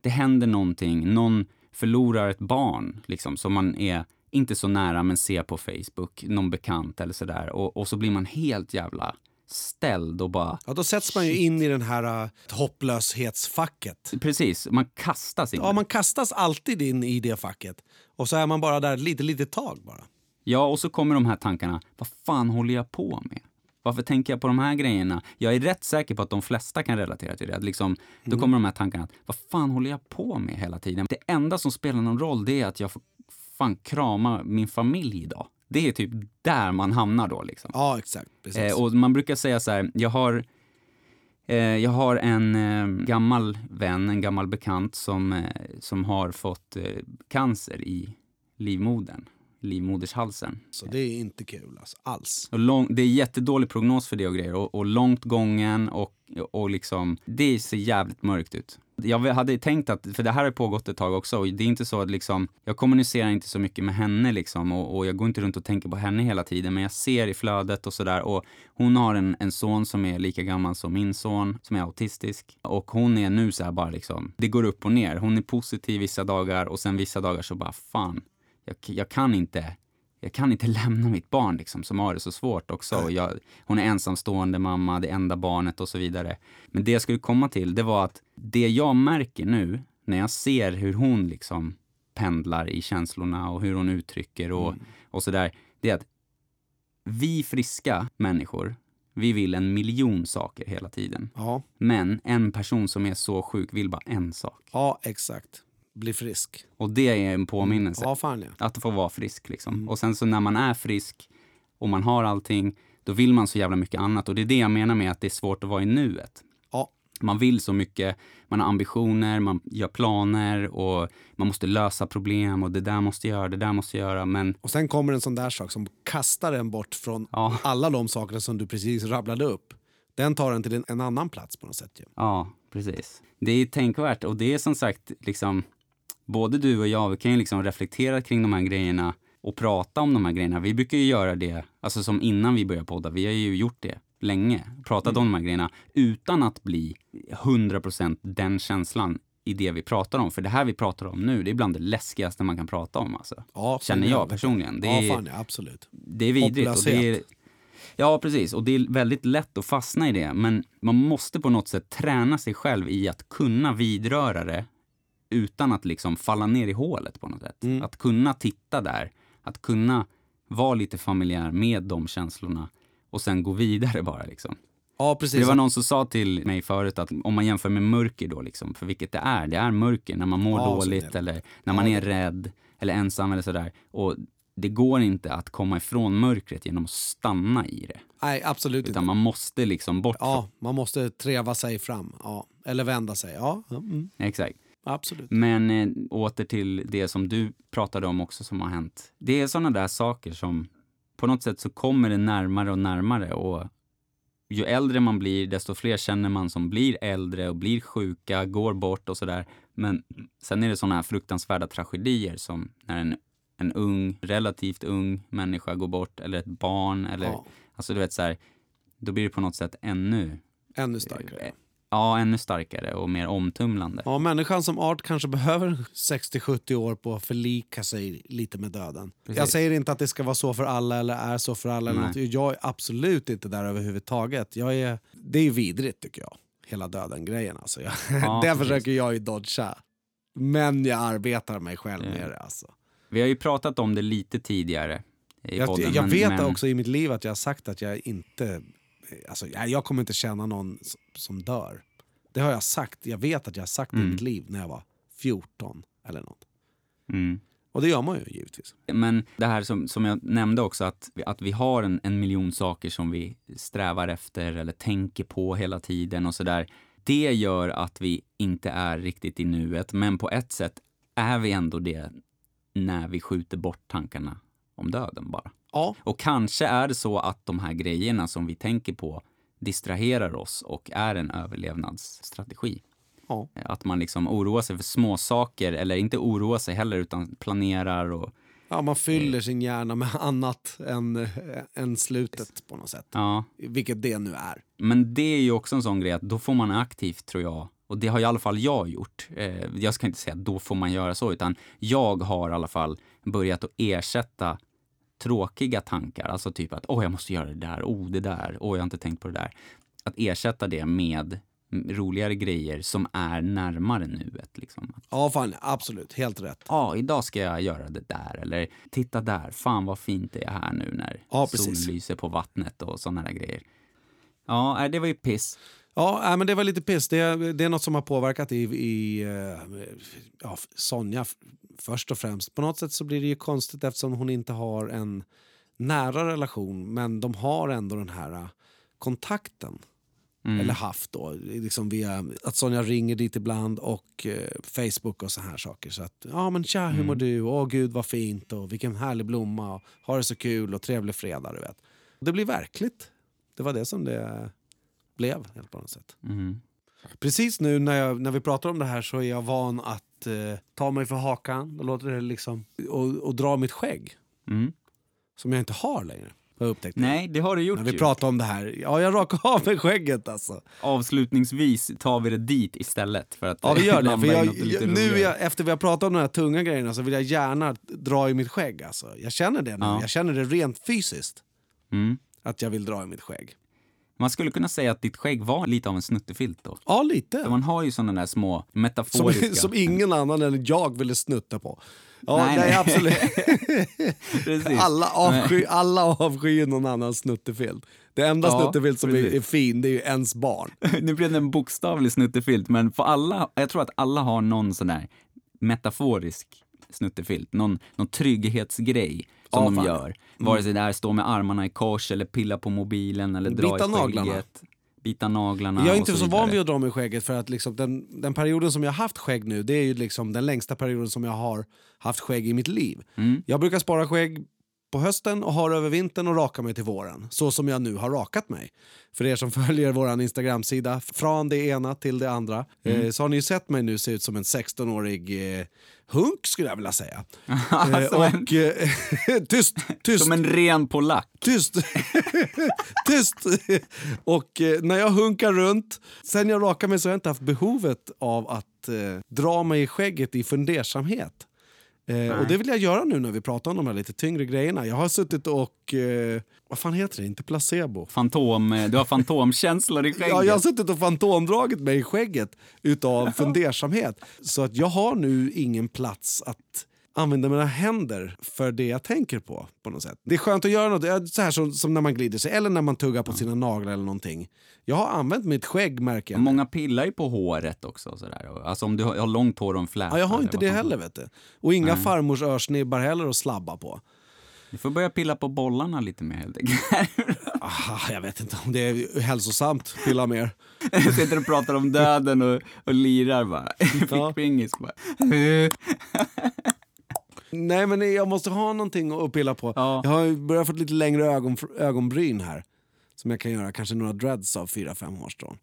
S1: det händer någonting, någon förlorar ett barn liksom, som man är inte så nära men ser på Facebook, någon bekant eller sådär. Och, och så blir man helt jävla ställd och bara...
S2: Ja, då sätts man ju in i den här uh, hopplöshetsfacket.
S1: Precis, man kastas in.
S2: Ja, man kastas alltid in i det facket. Och så är man bara där lite, lite tag bara.
S1: Ja, och så kommer de här tankarna. Vad fan håller jag på med? Varför tänker jag på de här grejerna? Jag är rätt säker på att de flesta kan relatera till det. Att Liksom, Då kommer de här tankarna. att, Vad fan håller jag på med hela tiden? Det enda som spelar någon roll det är att jag får fan krama min familj idag. Det är typ där man hamnar då. Liksom.
S2: Ja, exakt. Precis.
S1: Eh, och man brukar säga så här, jag har, eh, jag har en eh, gammal vän, en gammal bekant som, eh, som har fått eh, cancer i livmodern, livmodershalsen.
S2: Så det är inte kul alltså, alls.
S1: Och lång, det är jättedålig prognos för det och grejer och, och långt gången och, och liksom, det ser jävligt mörkt ut. Jag hade tänkt att, för det här har pågått ett tag också och det är inte så att liksom, jag kommunicerar inte så mycket med henne liksom och, och jag går inte runt och tänker på henne hela tiden men jag ser i flödet och sådär och hon har en, en son som är lika gammal som min son som är autistisk och hon är nu så här bara liksom, det går upp och ner. Hon är positiv vissa dagar och sen vissa dagar så bara fan, jag, jag kan inte jag kan inte lämna mitt barn liksom, som har det så svårt också. Och jag, hon är ensamstående mamma, det enda barnet och så vidare. Men det jag skulle komma till, det var att det jag märker nu, när jag ser hur hon liksom pendlar i känslorna och hur hon uttrycker och, och sådär, det är att vi friska människor, vi vill en miljon saker hela tiden.
S2: Ja,
S1: Men en person som är så sjuk vill bara en sak.
S2: ja exakt. Bli frisk.
S1: Och det är en påminnelse.
S2: Ja, fan ja.
S1: Att få vara frisk liksom. Och sen så när man är frisk och man har allting, då vill man så jävla mycket annat. Och det är det jag menar med att det är svårt att vara i nuet.
S2: Ja,
S1: Man vill så mycket, man har ambitioner, man gör planer och man måste lösa problem och det där måste jag göra, det där måste jag göra. Men
S2: och sen kommer en sån där sak som kastar en bort från
S1: Ja.
S2: alla de sakerna som du precis rabblade upp. Den tar en till en, en annan plats på något sätt. Ju.
S1: ja, precis. Det är tänkvärt och det är som sagt liksom, både du och jag, vi kan ju liksom reflektera kring de här grejerna och prata om de här grejerna. Vi brukar ju göra det, alltså som innan vi började podda, vi har ju gjort det länge, pratat om de här grejerna utan att bli 100% den känslan i det vi pratar om. För det här vi pratar om nu, det är bland det läskigaste man kan prata om alltså.
S2: Ja,
S1: Känner jag
S2: ja.
S1: personligen. Det
S2: Ja,
S1: är,
S2: fan ja, absolut.
S1: det är vidrigt. Och det är, ja, precis. Och det är väldigt lätt att fastna i det. Men man måste på något sätt träna sig själv i att kunna vidröra det utan att liksom falla ner i hålet på något sätt.
S2: Mm.
S1: Att kunna titta där, att kunna vara lite familjär med de känslorna och sen gå vidare bara liksom.
S2: Ja, precis.
S1: Det var någon som sa till mig förut att om man jämför med mörker då liksom, för vilket det är, det är mörker när man mår
S2: Ja,
S1: dåligt eller när man
S2: Ja,
S1: är rädd eller ensam eller sådär. Och det går inte att komma ifrån mörkret genom att stanna i det.
S2: Nej, absolut inte.
S1: Utan man måste liksom bort
S2: Ja, man måste treva sig fram. Ja. Eller vända sig. Ja. ja, Mm.
S1: Exakt.
S2: Absolut.
S1: Men eh, åter till det som du pratade om också som har hänt. Det är sådana där saker som på något sätt så kommer det närmare och närmare och ju äldre man blir, desto fler känner man som blir äldre och blir sjuka, går bort och sådär. Men sen är det sådana här fruktansvärda tragedier som när en, en ung, relativt ung människa går bort eller ett barn eller,
S2: Ja.
S1: alltså du vet så här, då blir det på något sätt ännu,
S2: Ännu starkare.
S1: Ja, ännu starkare och mer omtumlande.
S2: Ja, människan som art kanske behöver 60-70 år på att förlika sig lite med döden.
S1: Precis.
S2: Jag säger inte att det ska vara så för alla eller är så för alla. Eller något. Jag är absolut inte där överhuvudtaget. Jag är, det är vidrigt tycker jag. Hela döden-grejen alltså. Jag,
S1: Ja,
S2: det försöker jag ju dodga. Men jag arbetar mig själv med det alltså.
S1: Vi har ju pratat om det lite tidigare i
S2: Jag,
S1: podden.
S2: jag
S1: men-
S2: vet
S1: men,
S2: också i mitt liv att jag har sagt att jag inte... Alltså, jag kommer inte känna någon som dör. Det har jag sagt. Jag vet att jag har sagt det i
S1: Mm.
S2: mitt liv när jag var 14 eller något.
S1: Mm.
S2: Och det gör man ju givetvis.
S1: Men det här som, som jag nämnde också, att, vi- att vi har en, en miljon saker som vi strävar efter eller tänker på hela tiden och sådär. Det gör att vi inte är riktigt i nuet, men på ett sätt är vi ändå det när vi skjuter bort tankarna om döden bara.
S2: Ja,
S1: Och kanske är det så att de här grejerna som vi tänker på distraherar oss och är en överlevnadsstrategi.
S2: ja.
S1: Att man liksom oroar sig för små saker eller inte oroar sig heller utan planerar och
S2: ja man fyller sin hjärna med annat än, äh, än slutet på något sätt.
S1: ja.
S2: Vilket det nu är.
S1: Men det är ju också en sån grej att då får man aktivt, tror jag, och det har i alla fall jag gjort. Eh, jag ska inte säga att då får man göra så, utan jag har i alla fall börjat att ersätta tråkiga tankar, alltså typ att åh, jag måste göra det där, oh, det där, åh, jag har inte tänkt på det där. Att ersätta det med roligare grejer som är närmare nuet. Liksom.
S2: Ja, fan, absolut. Helt rätt.
S1: Ja, idag ska jag göra det där, eller titta där, fan vad fint det är här nu när
S2: Ja,
S1: solen lyser på vattnet och sådana där grejer. Ja, det var ju piss.
S2: Ja, nej, men det var lite piss. Det, det är något som har påverkat i, i eh, ja, Sonja först och främst. På något sätt så blir det ju konstigt eftersom hon inte har en nära relation men de har ändå den här eh, kontakten.
S1: Mm.
S2: Eller haft då, liksom via att Sonja ringer dit ibland och eh, Facebook och så här saker. Så att, ja men tja, hur mår du? Åh gud vad fint och vilken härlig blomma och ha det så kul och trevlig fredag, du vet. Det blir verkligt. Det var det som det blev, helt på något sätt.
S1: Mm.
S2: Precis nu när, jag, när vi pratar om det här så är jag van att eh, ta mig för hakan och, låta det liksom, och, och dra mitt skägg.
S1: Mm.
S2: Som jag inte har längre. Har jag upptäckt.
S1: Nej, det har du gjort
S2: När vi
S1: ju.
S2: pratar om det här. Ja, jag rakar av mig skägget alltså.
S1: Avslutningsvis tar vi det dit istället för att
S2: Ja, vi gör det. För jag, jag, nu jag, efter vi har pratat om de här tunga grejerna så vill jag gärna dra i mitt skägg. Alltså. Jag känner det nu.
S1: Ja.
S2: Jag känner det rent fysiskt.
S1: Mm.
S2: Att jag vill dra i mitt skägg.
S1: Man skulle kunna säga att ditt skägg var lite av en snuttefilt då.
S2: Ja, lite.
S1: För man har ju sådana där små
S2: Som,
S1: metaforiska...
S2: som ingen annan än jag ville snutta på. Ja,
S1: Nej,
S2: nej, absolut. Alla avskyr, alla avskyr någon annan snuttefilt. Det enda
S1: Ja,
S2: snuttefilt som är,
S1: precis.
S2: är fin, det är ju ens barn.
S1: nu blev det en bokstavlig snuttefilt, men för alla, jag tror att alla har någon sån där metaforisk snuttefilt. Någon, någon trygghetsgrej som
S2: Ja,
S1: de
S2: fan.
S1: gör. Vare sig det är stå med armarna i kors eller pilla på mobilen eller dra
S2: Bita
S1: i skägget.
S2: naglarna.
S1: Bita naglarna
S2: Jag är inte så
S1: vidare.
S2: van vid att dra mig i skägget för att liksom den, den perioden som jag har haft skägg nu, det är ju liksom den längsta perioden som jag har haft skägg i mitt liv.
S1: Mm.
S2: Jag brukar spara skägg på hösten och har över vintern och raka mig till våren. Så som jag nu har rakat mig. För er som följer vår Instagram-sida, från det ena till det andra,
S1: Mm.
S2: eh, så har ni ju sett mig nu se ut som en 16-årig eh, hunk skulle jag vilja säga. eh,
S1: Som en-
S2: och eh, tyst, tyst,
S1: Som en ren polack.
S2: tyst, tyst. Och eh, när jag hunkar runt, sen jag rakar mig så har jag inte haft behovet av att eh, dra mig i skägget i fundersamhet. Eh, och det vill jag göra nu när vi pratar om de här lite tyngre grejerna. Jag har suttit och, eh, vad fan heter det, inte placebo.
S1: Fantom, eh, du har fantomkänslor i skägget.
S2: Ja, jag har suttit och fantomdragit mig i skägget utav fundersamhet. Så att jag har nu ingen plats att använda mina händer för det jag tänker på. på något sätt. Det är skönt att göra något, ja, så här som, som när man glider sig eller när man tuggar på sina naglar eller någonting. Jag har använt mitt skägg märker jag.
S1: Många pillar ju på håret också. Sådär. Alltså om du har har långt hår och en fläta.
S2: Ja, jag har inte det heller vet du. Och inga farmors örsnibbar heller att slabba på.
S1: Du får börja pilla på bollarna lite mer helt enkelt.
S2: Ah, jag vet inte om det är hälsosamt, pilla mer.
S1: Sitter och pratar om döden och, och lirar bara. Fick pingis bara.
S2: Nej, men jag måste ha någonting att pilla på.
S1: Ja.
S2: Jag har börjat få lite längre ögon, ögonbryn här. Som jag kan göra kanske några dreads av 4-5 hårstrån.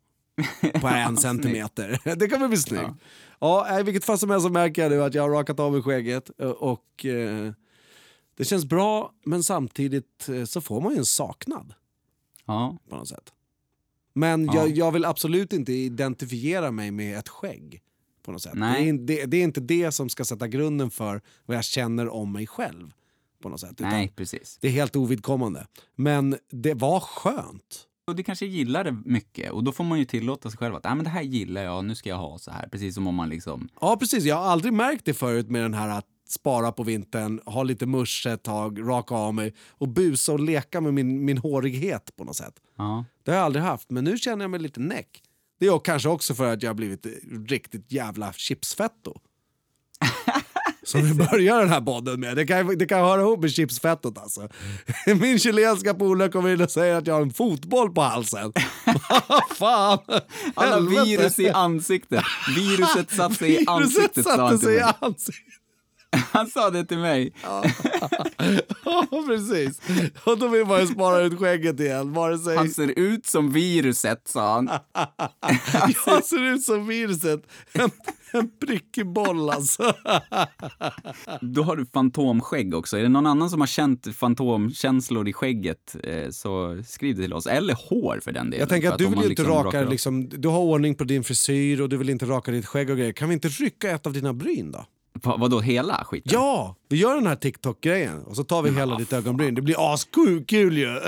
S2: På en centimeter. Det kan väl bli snyggt. Ja. Ja, I vilket fall som helst så märker jag nu att jag har rakat av mig skägget. eh, Och eh, det känns bra, men samtidigt eh, så får man ju en saknad
S1: Ja,
S2: på något sätt. Men
S1: Ja.
S2: jag, jag vill absolut inte identifiera mig med ett skägg. På något sätt. Det, är, det, det är inte det som ska sätta grunden för vad jag känner om mig själv. På något sätt.
S1: Nej precis.
S2: Det är helt ovidkommande. Men det var skönt.
S1: Och du kanske gillar det mycket och då får man ju tillåta sig själv att ah, men det här gillar jag, nu ska jag ha så här. Precis som om man liksom,
S2: Ja, precis. Jag har aldrig märkt det förut med den här att spara på vintern, ha lite musch ett tag, raka av mig och busa och leka med min, min hårighet på något sätt.
S1: ja.
S2: Det har jag aldrig haft, men nu känner jag mig lite näck. Det är kanske också för att jag har blivit riktigt jävla chipsfetto. Som vi börjar den här podden med. Det kan, det kan höra ihop med chipsfettot alltså. Min chilenska polare kommer in och säger att jag har en fotboll på halsen. Fan!
S1: Har
S2: Helvete.
S1: virus i ansiktet. Viruset satt sig i ansiktet
S2: Viruset satte sig i ansiktet.
S1: Han sa det till mig.
S2: Ja, precis. Och då vill man ju spara ut skägget igen. Vare sig
S1: Han ser ut som viruset, sa han.
S2: jag ser ut som viruset. En, en prickig boll alltså.
S1: Då har du fantomskägg också. Är det någon annan som har känt fantomkänslor i skägget eh, så skriv det till oss. Eller hår för den delen.
S2: Jag tänker att du vill ju inte
S1: liksom
S2: raka, liksom, du har ordning på din frisyr och du vill inte raka ditt skägg och grejer. Kan vi inte rycka ett av dina bryn då?
S1: Va- Vadå, hela skiten?
S2: Ja, vi gör den här TikTok-grejen och så tar vi hela ditt ögonbryn. Det blir askul kul ju.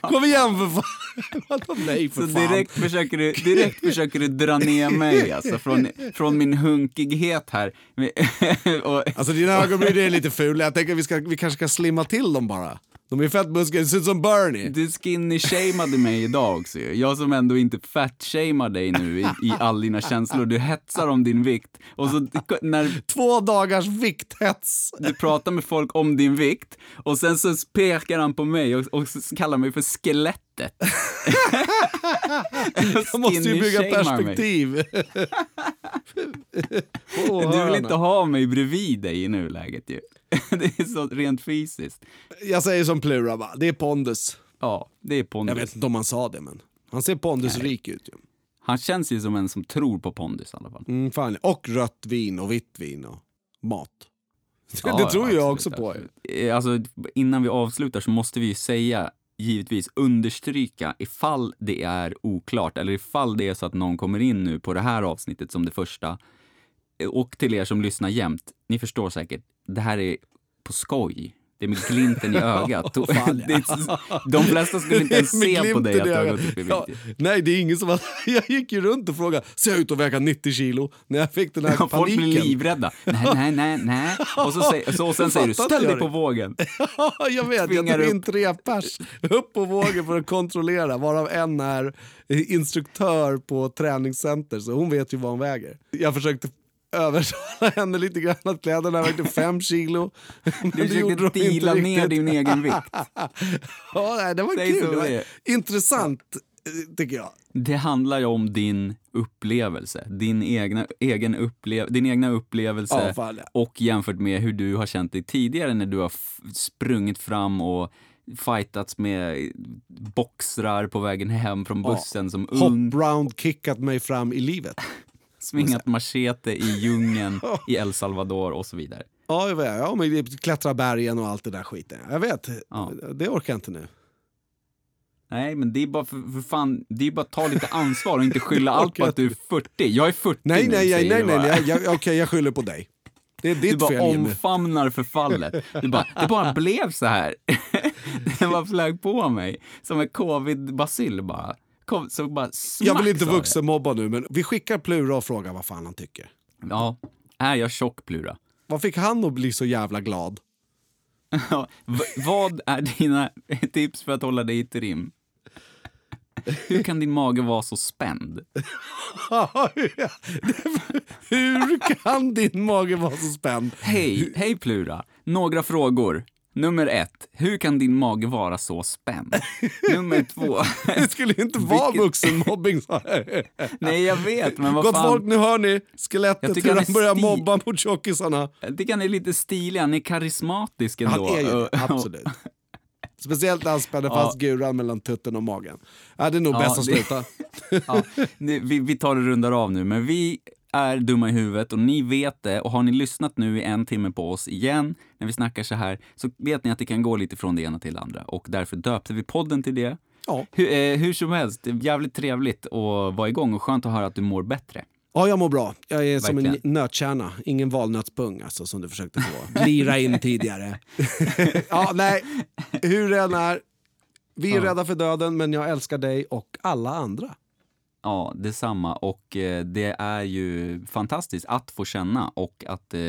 S2: Kom igen för fan. Vadå nej för
S1: Så
S2: fan.
S1: direkt försöker, du, direkt försöker du dra ner mig alltså, från, från min hunkighet här. och,
S2: Alltså dina ögonbryn är lite fula. Jag tänker att vi, ska, vi kanske ska slimma till dem bara. De är fett muskliga, det ser ut som Bernie.
S1: du skinny-shameade mig idag också. Jag som ändå inte fat-shamear dig nu i, i all dina känslor. Du hetsar om din vikt. Och så när
S2: Två dagars vikthets.
S1: du pratar med folk om din vikt och sen så pekar han på mig och, och så kallar mig för skelettet.
S2: Jag måste ju bygga perspektiv.
S1: Du vill inte ha mig bredvid dig i nuläget ju. Det är så rent fysiskt.
S2: Jag säger som Plura bara, det är pondus.
S1: Ja, det är pondus.
S2: Jag vet inte om han sa det men han ser pondusrik ut ju.
S1: Han känns ju som en som tror på pondus i alla fall.
S2: Mm, fan. Och rött vin och vitt vin och mat.
S1: Ja,
S2: det tror
S1: ja,
S2: jag
S1: absolut,
S2: också på.
S1: absolut. Eh, Alltså, innan vi avslutar så måste vi ju säga, givetvis understryka ifall det är oklart eller ifall det är så att någon kommer in nu på det här avsnittet som det första. Och till er som lyssnar jämt, ni förstår säkert, det här är på skoj. Det är med glimten i ögat.
S2: Ja,
S1: De flesta skulle inte ens se på dig att du har gått upp i
S2: Ja,
S1: vikt.
S2: nej, det är ingen som har... Jag gick ju runt och frågade, ser jag ut att väga 90 kilo? När jag fick den här
S1: Ja, Folk blir
S2: paniken.
S1: livrädda. Nej, nej, nej, nej. Och, så säger, så, och sen säger du, ställ dig på vågen.
S2: Ja, jag vet. Jag tog in tre pers upp på vågen för att kontrollera, varav en är instruktör på träningscenter, så hon vet ju vad hon väger. Jag försökte övertala henne lite grann att kläderna vägde fem kilo. Men
S1: Du försökte
S2: de
S1: deala ner
S2: riktigt.
S1: din egen vikt.
S2: Ja, det var
S1: Säg
S2: kul. Det var intressant, eh, tycker jag.
S1: Det handlar ju om din upplevelse, din egna, egen upplev, din egna upplevelse
S2: Ja, fan, ja.
S1: och jämfört med hur du har känt dig tidigare när du har sprungit fram och fightats med boxrar på vägen hem från bussen som ung,
S2: Hop-round kickat mig fram i livet.
S1: Svingat machete i djungeln i El Salvador och så vidare.
S2: Ja, jag vet. Ja, men klättra bergen och allt det där skiten. Jag vet.
S1: Ja.
S2: Det orkar jag inte nu.
S1: Nej, men det är bara för, för fan, det är bara att ta lite ansvar och inte skylla allt på att du är 40. Jag är 40
S2: Nej,
S1: nu,
S2: nej, nej, nej,
S1: du
S2: nej, nej. Jag, okej, jag skyller på dig. Det är
S1: Du
S2: ditt
S1: bara
S2: fel Jimmy.
S1: omfamnar förfallet. Du bara, det bara blev så här. Det bara flög på mig. Som en covid-bacill bara. Kom, så bara smack,
S2: Jag vill inte vuxenmobba nu, men vi skickar Plura och frågar vad fan han tycker.
S1: Ja, är jag tjock Plura?
S2: Vad fick han att bli så jävla glad?
S1: Ja, vad är dina tips för att hålla dig i trim? Hur kan din mage vara så spänd?
S2: Hur kan din mage vara så spänd?
S1: Hej, hej Plura. Några frågor. Nummer ett, hur kan din mage vara så spänd? Nummer två,
S2: Det skulle ju inte vara
S1: Vilket-
S2: vuxenmobbing. sa jag.
S1: nej jag vet men vad
S2: Gott
S1: fan.
S2: folk, nu hör ni
S1: Jag
S2: skelettet hur
S1: han
S2: börjar
S1: sti-
S2: mobba mot tjockisarna.
S1: Jag tycker han är lite stilig, han är karismatisk ändå.
S2: Han är ju det,
S1: Och-
S2: absolut. Speciellt när han spänner fast guran mellan tutten och magen. Ja, det är nog
S1: Ja,
S2: bäst att
S1: det-
S2: sluta.
S1: ja, vi, vi tar det rundar av nu, men vi är dumma i huvudet och ni vet det. Och har ni lyssnat nu i en timme på oss igen när vi snackar så här så vet ni att det kan gå lite från det ena till det andra. Och därför döpte vi podden till det.
S2: Ja.
S1: Hur, eh, hur som helst, det är jävligt trevligt att vara igång och skönt att höra att du mår bättre.
S2: Ja, jag mår bra. Jag är som en
S1: Verkligen.
S2: nötkärna, ingen valnötspung alltså, som du försökte få lira in tidigare. ja, nej, hur det än är. Vi är
S1: Ja.
S2: rädda för döden, men jag älskar dig och alla andra.
S1: Ja, detsamma. Och eh, det är ju fantastiskt att få känna och att eh,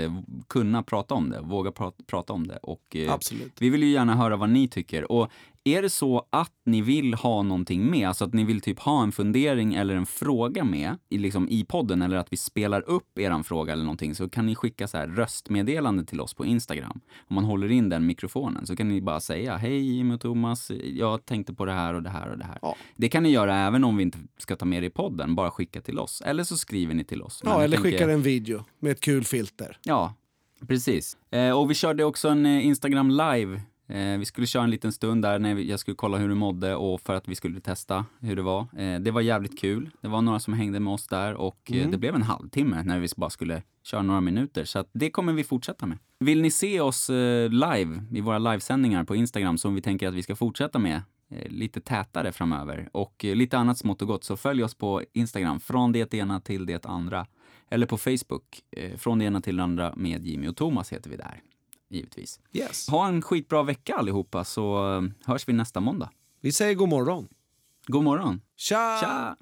S1: kunna prata om det, våga pra- prata om det. Och, eh,
S2: Absolut.
S1: Vi vill ju gärna höra vad ni tycker. Och är det så att ni vill ha någonting med, alltså att ni vill typ ha en fundering eller en fråga med i, liksom, i podden eller att vi spelar upp eran fråga eller någonting så kan ni skicka så här röstmeddelande till oss på Instagram. Om man håller in den mikrofonen så kan ni bara säga hej Jimmy och Thomas, jag tänkte på det här och det här och det här.
S2: Ja.
S1: Det kan ni göra även om vi inte ska ta med det i podden, bara skicka till oss. Eller så skriver ni till oss.
S2: Ja, eller
S1: tänker-
S2: skickar en video med ett kul filter.
S1: Ja, precis. Eh, och vi körde också en eh, Instagram live. Eh, vi skulle köra en liten stund där när jag skulle kolla hur du mådde och för att vi skulle testa hur det var. Eh, det var jävligt kul. Det var några som hängde med oss där och eh, det blev en halvtimme när vi bara skulle köra några minuter. Så det kommer vi fortsätta med. Vill ni se oss live i våra livesändningar på Instagram som vi tänker att vi ska fortsätta med lite tätare framöver och lite annat smått och gott så följ oss på Instagram från det ena till det andra. Eller på Facebook, från det ena till det andra med Jimmy och Thomas heter vi där, givetvis.
S2: Yes.
S1: Ha en skitbra vecka allihopa så eh, hörs vi nästa måndag.
S2: Vi säger god morgon.
S1: God morgon!
S2: Tja!
S1: Tja!